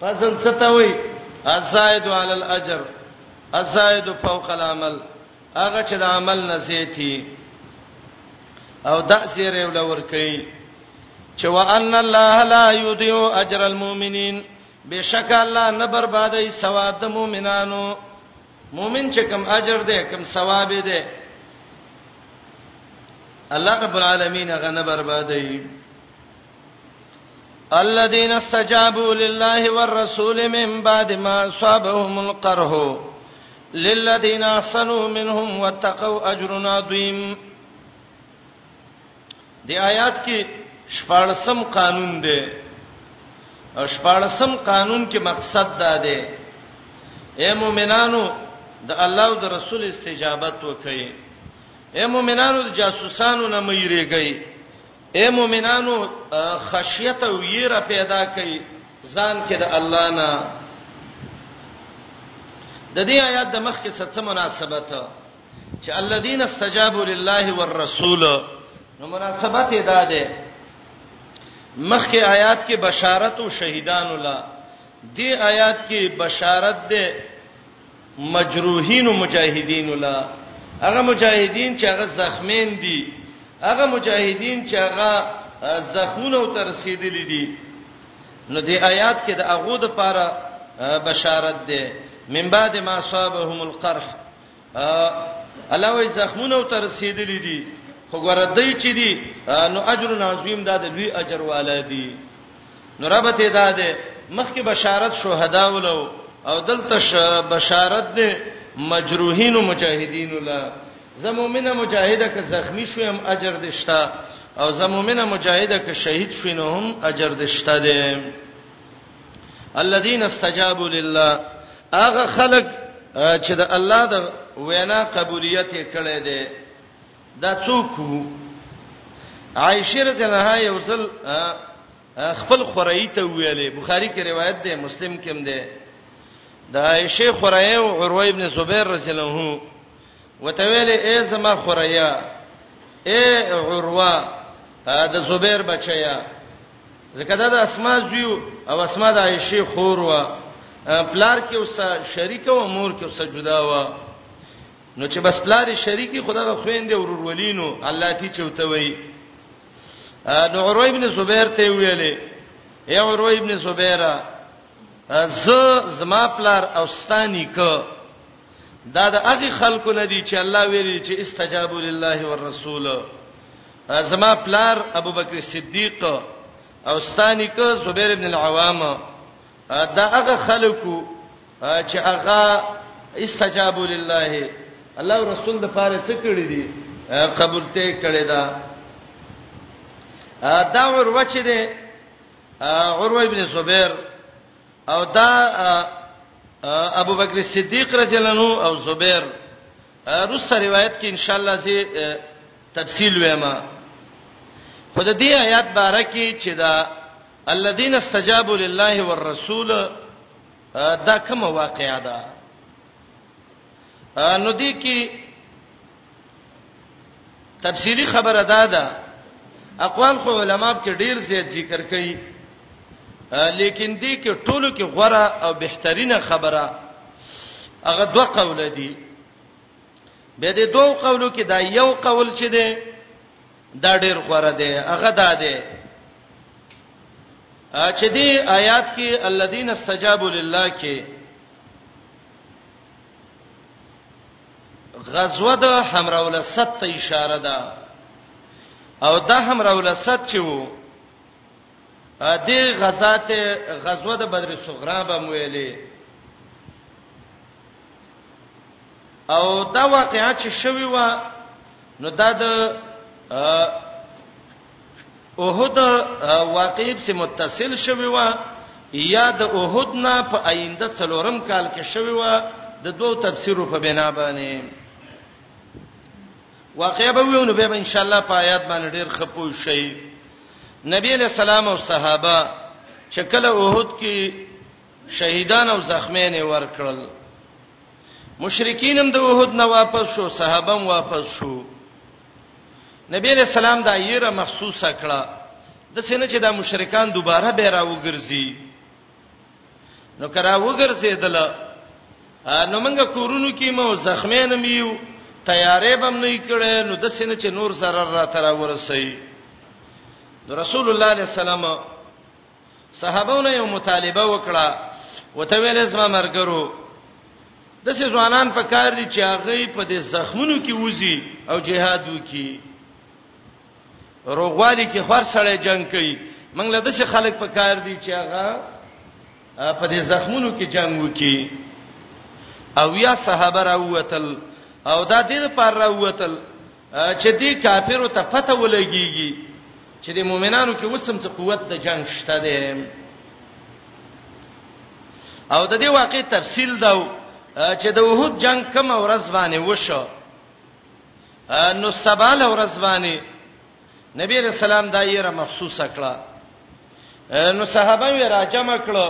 فضل څه ته وای الزائد علی الاجر الزائد فوق العمل هغه چې د عمل نه زیاتی او دا سیره ولور کوي چې وان الله لا یضيع اجر المؤمنین بشک الله نه بربادای ثواب د مؤمنانو مؤمن چې کوم اجر دی کوم ثواب دی الله رب العالمین هغه نه بربادای الذين استجابوا لله والرسول من بعد ما اصابهم القرح للذين احسنوا منهم واتقوا اجر عظيم دی آیات کې شپارسم قانون دی او شپارسم قانون کې مقصد دا دی اے مؤمنانو د الله او د رسول استجابت وکړئ اے مؤمنانو د جاسوسانو نه مېریږئ اې مؤمنانو خشیت او یره پیدا کړئ ځان کې د الله نه د دې آیات د مخ کې څه مناسبت چې الذين استجابوا لله والرسول نو مناسبت یې دا ده مخ کې آیات کې بشارت او شهیدان الله دې آیات کې بشارت ده مجروحین مجاهدین لا هغه مجاهدین چې هغه زخمین دي هغه مجاهدین چې هغه زخمونه تر رسیدلې دي نو دې آیات کې د هغه د پاره بشارت ده من بعد ما صابهم القرح الله وی زخمونه تر رسیدلې دي خو ګوردی چې دي نو اجر عظیم دا د لوی اجر والا دي نو ربط ادا ده مخکې بشارت شهدا ولو او دلته بشارت ده مجروحین او مجاهدین ولا زمومنه مجاهده که زخمی شوی هم اجر دشتا او زمومنه مجاهده که شهید شوی نه هم اجر دشتا ده الذين استجابوا لله اغه خلق چې د الله د وینا قبولیت کړي دي دا څوک وو عائشه رضی الله عنها یو ځل خپل خورای ته ویلې بخاری کې روایت ده مسلم کې هم ده د عائشه خورای او عروه ابن زبیر رضی الله عنه وته ویلې ای زما خوریا ای عروه د زبیر بچیا زکه دا د اسماء زوی او اسماء د عائشه خور وا پلار کې اوسه شریک او مور کې اوسه جدا وا نو چې بس پلار شریکی خدغه خويندې ورورولینو الله کی چوته وای نو عروه ابن زبیر ته ویلې اے عروه ابن زبیر ز زما پلار او ستانی ک دا د هغه خلکو نه دي چې الله ویلي چې استجابوا لله والرسول زما پلار ابو بکر صدیق او ستانی ک زبیر ابن العوام دا هغه خلکو چې هغه استجاب لله الله او رسول د پاره څه کړی دي قبول ته کړی دا دا ور وچ دي عروه ابن زبیر او دا ابو بکر صدیق رضی الله عنه او زبیر روس روایت کې ان شاء الله زی تفصیل وېما خود دې آیات بارکه چې دا الذين استجابوا لله والرسول دا کومه واقعیا ده نو دې کې تفصیلی خبره ده ده اقوال خو علما کې ډیر زیات ذکر کوي لیکن دې کې ټولو کې غوړه او بهترینه خبره هغه دوه قول دي به دې دوه قولو کې دا یو قول چې ده دا ډیر غوړه دی هغه دا دی چې دی آیات کې الذين استجابوا لله کې غزوه د حمراء الاسد ته اشاره ده او د حمراء الاسد چې وو د غزات غزوه د بدر صغرا به ویلې او دا واقعا چې شوی و نو دا د اوهد واقعیب سره متصل شوی و یا د اوهد نه په آینده څلورم کال کې شوی و د دوو تفسیرو په بنا باندې واقع به ویونه به ان شاء الله په آیات باندې ډیر خپو شي نبی علیہ السلام او صحابه چې کله اوهد کې شهیدان او زخمیان یې ورکړل مشرکین هم د وحود نه واپس شو صحابه هم واپس شو نبی له سلام دا یره مخصوصه کړه د سینې چې دا مشرکان دوباره به راوګرځي نو کرا وګرځیدل نو موږ کورونو کې مو زخمیان هم یو تیارې بم نه کړې نو د سینې چې نور zarar را تر ورسي رسول الله صلی الله علیه وسلم صحابه له یو مطالبه وکړه وته ویل اسما مرګرو د سې ځوانان په کار دي چې هغه په دې زخمونو کې وځي او جهاد وکي روغوالي کې خور سره جنگ کوي موږ له دې خلک په کار دي چې هغه په دې زخمونو کې جنگ وکي او یا صحابه راوتل او دا دې پر راوتل چې دې کافرو ته پته ولګيږي چې د مؤمنانو کې وسم څه قوت د جنگ شته دی او د دې واقع تفصیل دا چې د وحود جنگ کوم ورځ باندې وشو نو سبال ورځ باندې نبی رسول الله دا یې را مخصوص کړه نو صحابه یې راجم کړه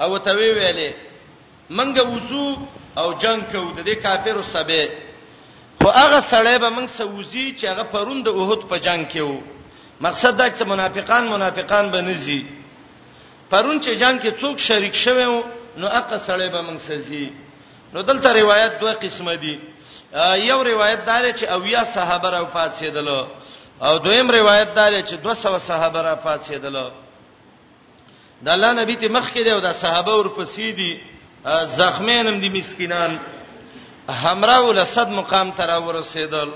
او ته وی ویلې منګه وزو او جنگ کو د دې کافرو سبه خو هغه سړی به موږ سوزي چې هغه پرون د اوهد په جنگ کې وو مقصد دا چې منافقان منافقان به نزي پرون چې جنگ کې څوک شریک شوه نو هغه سړی به موږ سزي نو دلته روایت دوه قسمه دي یو روایت دار چې اویا صحابه را وفات سیدل او دویم روایت دار چې 200 صحابه را وفات سیدل د الله نبی ته مخ کې دی او د صحابه ورپسې دي زخمینم دي مسکینان همرا ولسد مقام تر ورسېدل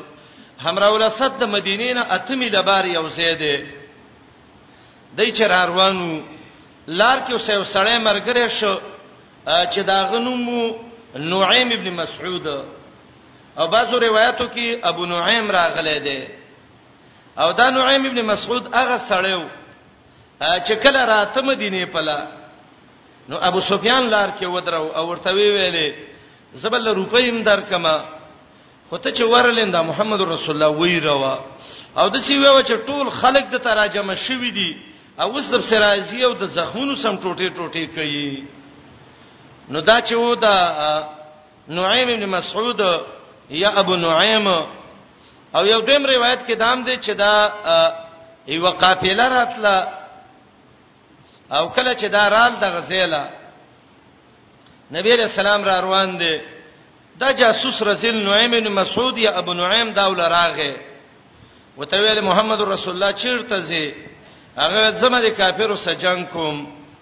همرا ولسد د مدینې نه اتمی لبار یو زیاده دای چر روانو لار کې اوسه وسړی مرګره شو چې دا غنومو نعیم ابن مسعود او بعضو روایتو کې ابو نعیم راغلی دی او دا نعیم ابن مسعود هغه سړیو چې کله راته مدینه پلا نو ابو سفیان لار کې ودرو او ورته ویلې زبل روپیم درکما خو ته چې ورلند محمد رسول الله وی روا او د سی ویو چې ټول خلک د تراجمه شوی دي او اوس د سرازی او د زخمونو سم ټوټه ټوټه کوي نو دا چې و دا نعیم ابن مسعود یا ابو نعیم او یو دیم روایت کې دام دی چې دا یو قافله راتله او کله چې دا رال د غزیلا نبی رسول الله را روان دی دا جاسوس رسول نعیم بن مسعود یا ابو نعیم دا ول راغه وته ویل محمد رسول الله چیرته زی هغه زمره کافرو سجن کوم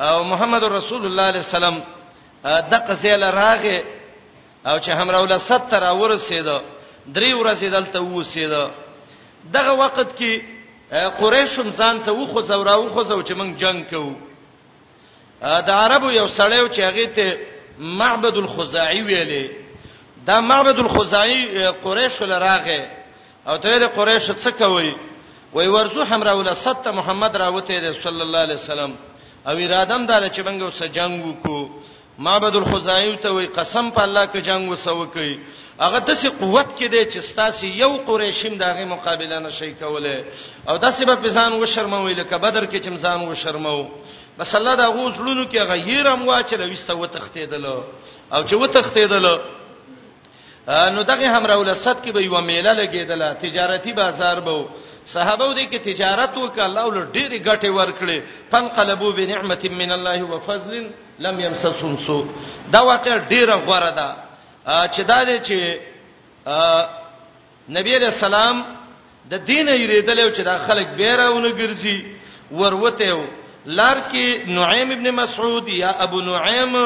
او محمد رسول الله علیه السلام د قزیل راغه او چې همراوله 70 اورسید درې ورځې دلته ووسید دغه وخت کې قریشم ځان څه وخو زوراو خو زو چې موږ جنگ کوو د عربو یو سړیو چې هغه ته معبد الخزاعي ویلې دا معبد الخزاعي قریش لراغه او ته د قریش څه کوي وای ورزو حمرا ول ست محمد راوته دی صلی الله علیه وسلم او ارادم دا چې بنګو سره جنگ وکړو معبد الخزاعی ته وای قسم په الله کې جنگ وسو کوي هغه د سي قوت کې دی چې ستاسو یو قریشیم دغه مقابله نشي کوله او داسې به پسان و شرموي لکه بدر کې چې مزان و شرمو بس الله دا غو زړونو کې غیرم واچل وسته وتختیدل او چې وتختیدل نو دغه همرا ولست کې به یو میله لګیدله تجارتی بازار به صحابه دې کې تجارت وکړه الله ول ډېری ګټه ورکړي فنقلبو بنعمت من الله وفضل لم يمسسهم سوء دا واقع ډېره غوړه ده چې دا دې چې نبی علیہ السلام د دین یریدل او چې دا خلک بیرونه ګرځي وروته و لار کې نعیم ابن مسعود یا ابو نعیم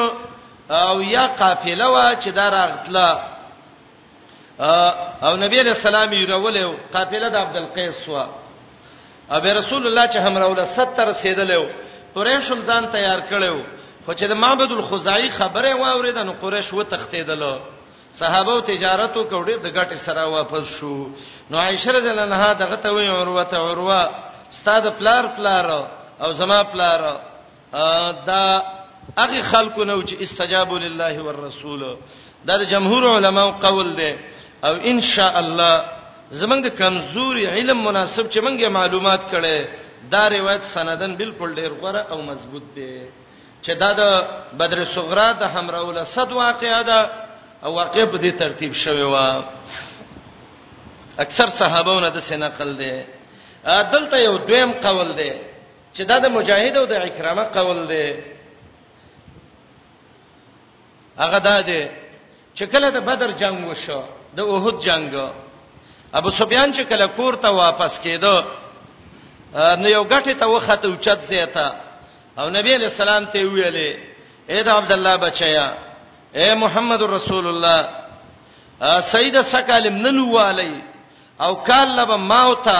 او یا قافله وا چې دا راغتله او نبی علیہ السلام یې راولې قافله د عبد القیس وا او رسول الله چې هم راوله 70 سیدلو قریش هم ځان تیار کړو خو چې د معبد الخزاعي خبره واوریده نو قریش و تختیدل صحابه تجارت وکړ ډېر د ګټې سره واپس شو نو عائشه رضی الله عنها دغه ته وی عروه ته عروه ستاده پلار پلار او زما پلار دا هغه خلکو نو چې استجابوا لله والرسول دا د جمهور علماو قول دی او ان شاء الله زمنګ د کمزوري علم مناسب چې منګه معلومات کړي دا روایت سندن بالکل ډیر غوره او مضبوط دی چې دا د بدر صغرا د همراوله صد واقعا ده او واقع په دې ترتیب شوی و اکثر صحابهونه د سینه قل دي دلته یو دویم قول دی چې دا د مجاهد او د اکرامه قول دی هغه دا دی چې کله د بدر جنگ وشو د احد جنگ ابو سفیان چې کله کور ته واپس کېدو نو یو غټه ته وخته اوچت زیاته او نبی علیہ السلام ته ویلې اے د عبد الله بچیا اے محمد رسول الله سید سکالم ننوالی او کال لبا ماوتا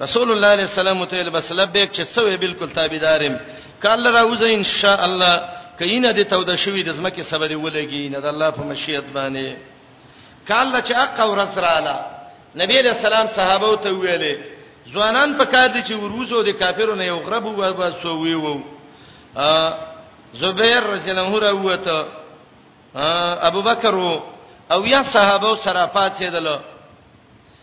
رسول الله عليه السلام ته ویل بس لبیک چې څه وی بالکل تابعدارم کال راوځه ان شاء الله کینه د توده شوی د زمکه سبدي ولګي نه د الله په مشیت باندې کال چې اق او رسراله نبی له سلام صحابه ته ویلې ځوانان په کار دي چې وروزو د کافرو نه یو غرب و بس وی وو زبیر رضی الله عنه راوته ابوبکر او یا صحابه سره پاتې دله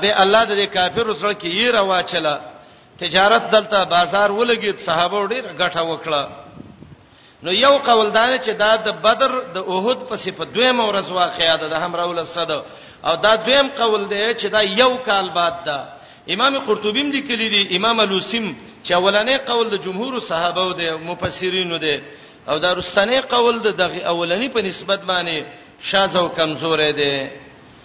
به الله د کافر سره کې یې راواچله تجارت دلته بازار ولګید صحابه ډیر غټه وکړه نو یو قول دا چې دا د بدر د اوحد په صفه دویم ورځ واقعیا ده د همراول الصد او دا دویم قول دی چې دا یو کال بعد ده امام قرطبی دی کلی دی امام لوسیم چې اولنې قول د جمهور صحابه او د مفسرینو دی او دا رستنې قول د دغه اولنې په نسبت باندې شاذ او کمزورې دی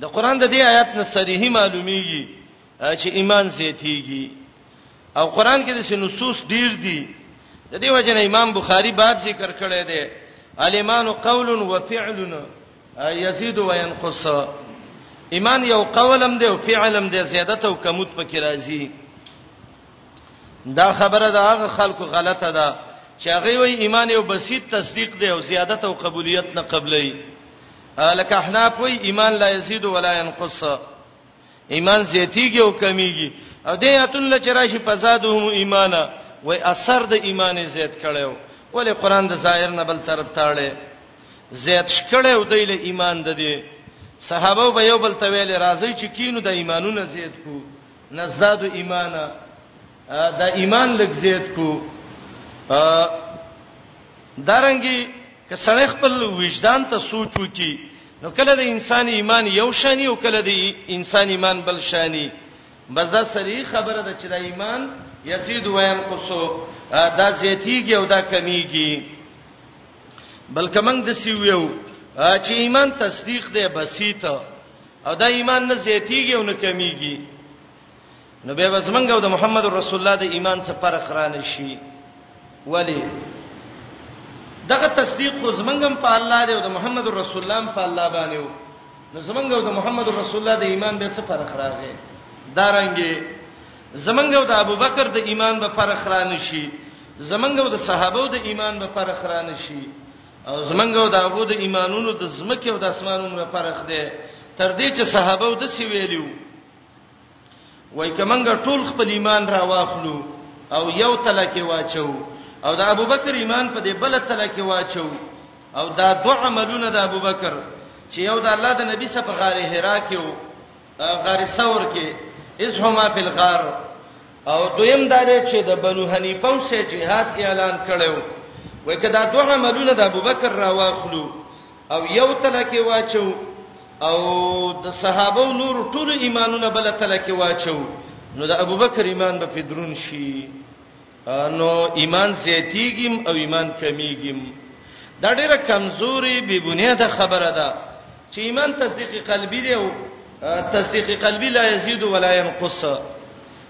د قران د دې آیات نه صریح معلومیږي چې ایمان زیاتیږي او قران کې د نصوص ډیر دي د دې وجنه امام بخاری باب ذکر کړی دی الیمان قول و فعل یزيد و ينقص ایمان یو قولم دی او فعلم دی زیادت او کموت پکې راځي دا خبره د هغه خلکو غلطه ده چې هغه وی ایمان یو بسیط تصدیق دی او زیادت او قبولیت نه قبلې لکه احناف وی ایمان لا یزيد ولا ينقص ایمان زیاتیږي او کمیږي او دې اتن لچراشی فسادهم ایمانا وای اثر د ایمان زیات کړو ولې قران د ظاهر نه بل تر تاړي زیات شکړو د ایمان د دې صحابه به یو بل تویل راځي چې کینو د ایمانونو زیات کو نزداد ایمان دا ایمان لږ زیات کو دارنګي که سړی خپل وجدان ته سوچ وکي نو کله د انسان ایمان یو شانی او کله د انسان ایمان بل شانی بس دا سری خبره ده چې دا ایمان یزيد و ينقص دا زیاتیږي او دا کمیږي بلکې موږ د سیویو چې ایمان تصدیق دی بسیط او دا ایمان نه زیاتیږي او نه کمیږي نو به وسمنګ او د محمد رسول الله د ایمان څخه فرق را نشي ولی دغه تصدیق خو زمنګم په الله دی او د محمد رسول الله په الله باندې وو نو زمنګ او د محمد رسول الله د ایمان به څه فرق راغی دا رنګي زمنګ او د ابوبکر د ایمان به فرق را نشي زمنګ او د صحابه د ایمان به فرق را نشي او زمنګ او د هغه د ایمانونو د زمکه او د اسمانونو لپاره خده تر دې چې صحابه او د سی ویلیو وای کمنګ ټول خپل ایمان را واخلو او یو تلکه واچو او د ابوبکر ایمان په دې بل تلکه واچو او دا دوه عملونه د ابوبکر چې یو د الله د نبی صلی الله علیه و غاره حرا کې غار ثور کې ازهما فی الغار او دویم دا دی چې د بنو حنیفه او سه جهاد اعلان کړو وای کدا دوه عملونه د ابوبکر را واخلو او یو تلکه واچو او د صحابه نور ټول ایمانونه بل تلکه واچو نو د ابوبکر ایمان به فدرون شي نو ایمان زیاتیږي او ایمان کمیږي دا ډیره کمزوري بی بنیاده خبره ده چې ایمان تصدیق قلبي دی او تصدیق قلبي لا یزيد ولا ينقص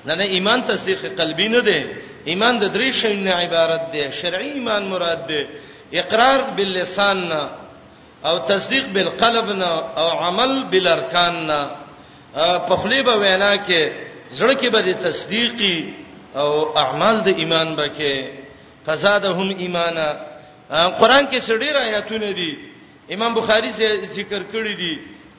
نه نه ایمان تصدیق قلبي نه دی ایمان د درې شیونو عبارت دی شرعي ایمان مراد دی اقرار باللسان نه او تصدیق بالقلب نه او عمل بالارکان نه په خلی به وینا کې زړه کې به د تصدیقي او اعمال د ایمان به کې فزادهم ایمانا قران کې سړي آیاتونه دي امام بخاری ذکر کړی دي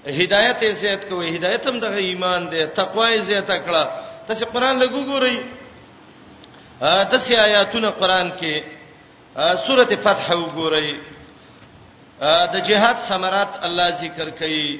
هدایت یې زیات کوي هدایت هم دغه ایمان دی تقوا یې زیات کړه تاسو قران لګو ګورئ داسې آیاتونه قران کې سورته فتح وګورئ د جهاد ثمرات الله ذکر کوي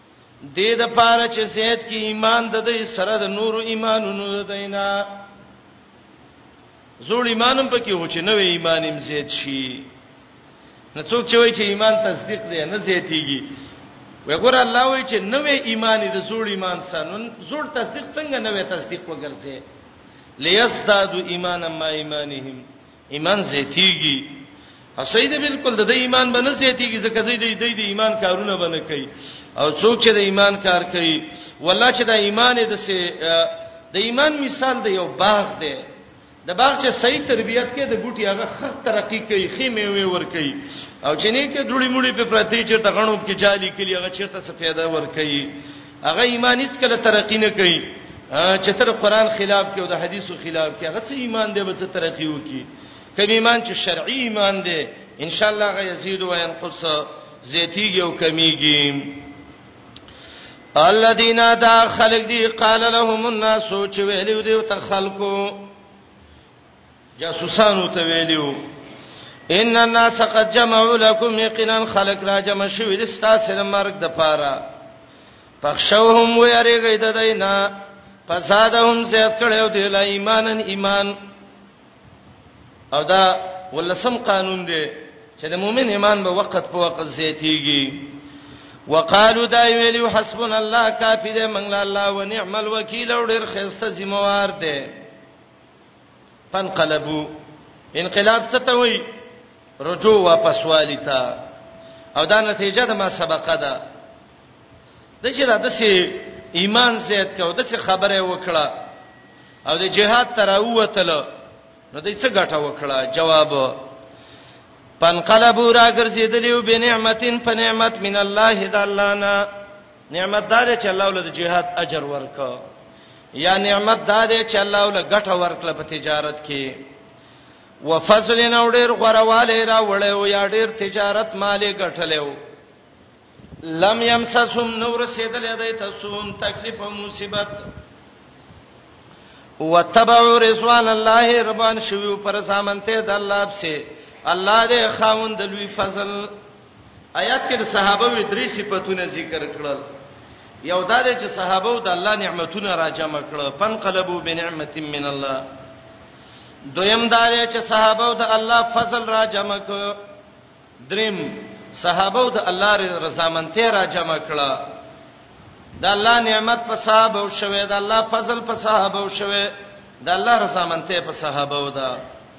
دې د پاره چې زید کې ایمان د دې سره د نور ایمانونو د دینا زول ایمانم پکې و چې نوې ایمان هم زید شي نو څوک چې وایي چې ایمان تصدیق دی نه زیاتیږي وګوره الله وایي چې نوې ایمان د زول ایمان سنن زول تصدیق څنګه نوې تصدیق وګرځي لیستادو ایمانا ما ایمانهم ایمان زیاتیږي او سید بالکل د ایمان باندې زیاتیږي ځکه زید د دې ایمان کارونه باندې کوي او څوک چې د ایمان کار کوي والله چې د ایمان د سه د ایمان مثال دی یو باغ دی د باغ چې صحیح تربیت کې د بوټي هغه خط ترقی کوي خې میوه ور کوي او چې نه کې ډوړي موړي په پرتی چې تغنوب کې جالي کلی هغه چیرته څه پیدا ور کوي هغه ایمان هیڅ کله ترقی نه کوي چې تر قران خلاف کې او د حدیثو خلاف کې هغه څه ایمان دی به څه ترقی وکي کوم ایمان چې شرعي ایمان دی ان شاء الله غي يزيد وينقص زيتيږي او کميږي الذين دا خلق دي قال لهم الناس چې ویلو دي ته خلقو جاسوسانو ته ویلو ان الناس قد جمعوا لكم يقينا خلق را جمع شوی د ستاسو د مرګ د پاره پخښوهم و یریږي د دینا فسادهم زیات کړو دی لا ایمانن ایمان او دا ولسم قانون دی چې د مؤمن ایمان به وخت په وخت زیاتیږي وقالو دا ویلو حسبنا الله کافی دی منګل الله ونعم الوکیل او ډیر خسته ذمہ وار دی فانقلبو انقلاب څه ته وایي رجوع واپس والی تا او دا نتیجه د ما سبقه ده د چې دا د سي ایمان زیات کو د څه خبره وکړه او د جهاد تر اوتل نو د څه ګټه وکړه جواب پنقلبو را ګرځیدلیو بنعمتین په نعمت من الله د الله نه نعمت دا دی چې الله ول د جهاد اجر ورکړ یا نعمت دا دی چې الله ول ګټه ورکړه په تجارت کې وفضل نو ډیر غورواله را وړو یا ډیر تجارت مالې ګټلو لم يمسسهم نور سیدل یدای تسوم تکلیف او مصیبت وتبعوا رضوان الله ربان شوی پر سامنته د الله په الله دې خاوند لوی فضل آیات کې د صحابه وی درې صفاتونه ذکر کړل یو دا دی چې صحابه د الله نعمتونه راجم کړل فنقلبو بنعمت من الله دویم دا دی چې صحابه د الله فضل راجم کړ دریم صحابه د الله رضامندته راجم کړل د الله نعمت په صحابه شوه د الله فضل په صحابه شوه د الله رضامندته په صحابه ودا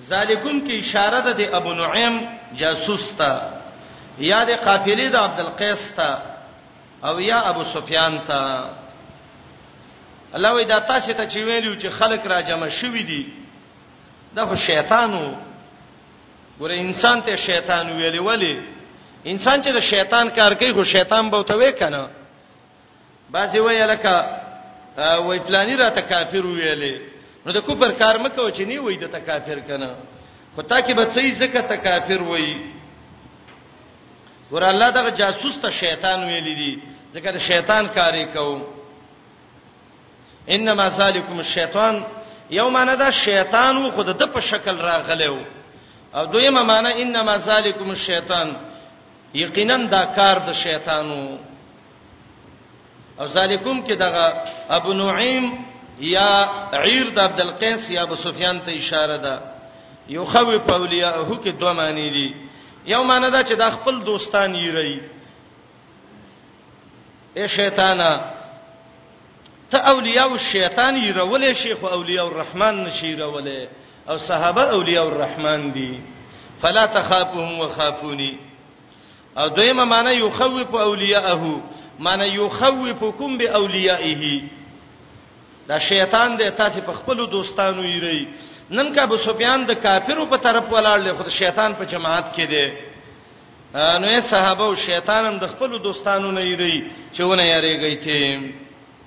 ذالکم کې اشاره ده د ابو نعیم جاسوس ته یا د قافلې د عبد القیس ته او یا ابو سفیان ته الله وی دا تاسو ته چې ویلو چې خلک را جمع شوي دي دا خو شیطانو ګوره انسان ته شیطان ویلې ولی انسان چې د شیطان کار کوي خو شیطان به وتوي کنه بعضی وای الکه وای پلانی راته کافر ویلې نو د کوپر کار مکو چې نه وای د ته کافر کنه خو تا کې به څه زکه ته کافر وای ور الله دغه جاسوس ته شیطان ویلې دي ځکه د شیطان کاری کو انما ذالکم الشیطان یو معنی دا شیطان و خود د په شکل راغلو او دویمه معنی انما ذالکم الشیطان یقینا دا کار د شیطانو او ذالکم کې دغه ابو نعیم یا عیر د عبد القیس یا ابو سفیان ته اشاره ده یو خوي پولیا هو کې دوه معنی دي یو معنی دا چې د خپل دوستان یې رہی اے شیطانا ته اولیاء الشیطان یې رولې شیخ او اولیاء الرحمن نشي رولې او صحابه اولیاء الرحمن دي فلا تخافهم وخافوني او دویمه معنی یخوف اولیاءه معنی یخوفکم باولیائه دا شیطان دې تاسو په خپل دوستانو یری نن کا ابو سفیان د کافرو په طرف ولاړ له خود شیطان په جماعت کې دی نو صحابه او شیطان هم د خپل دوستانو نه یری چې ونه یریږي ته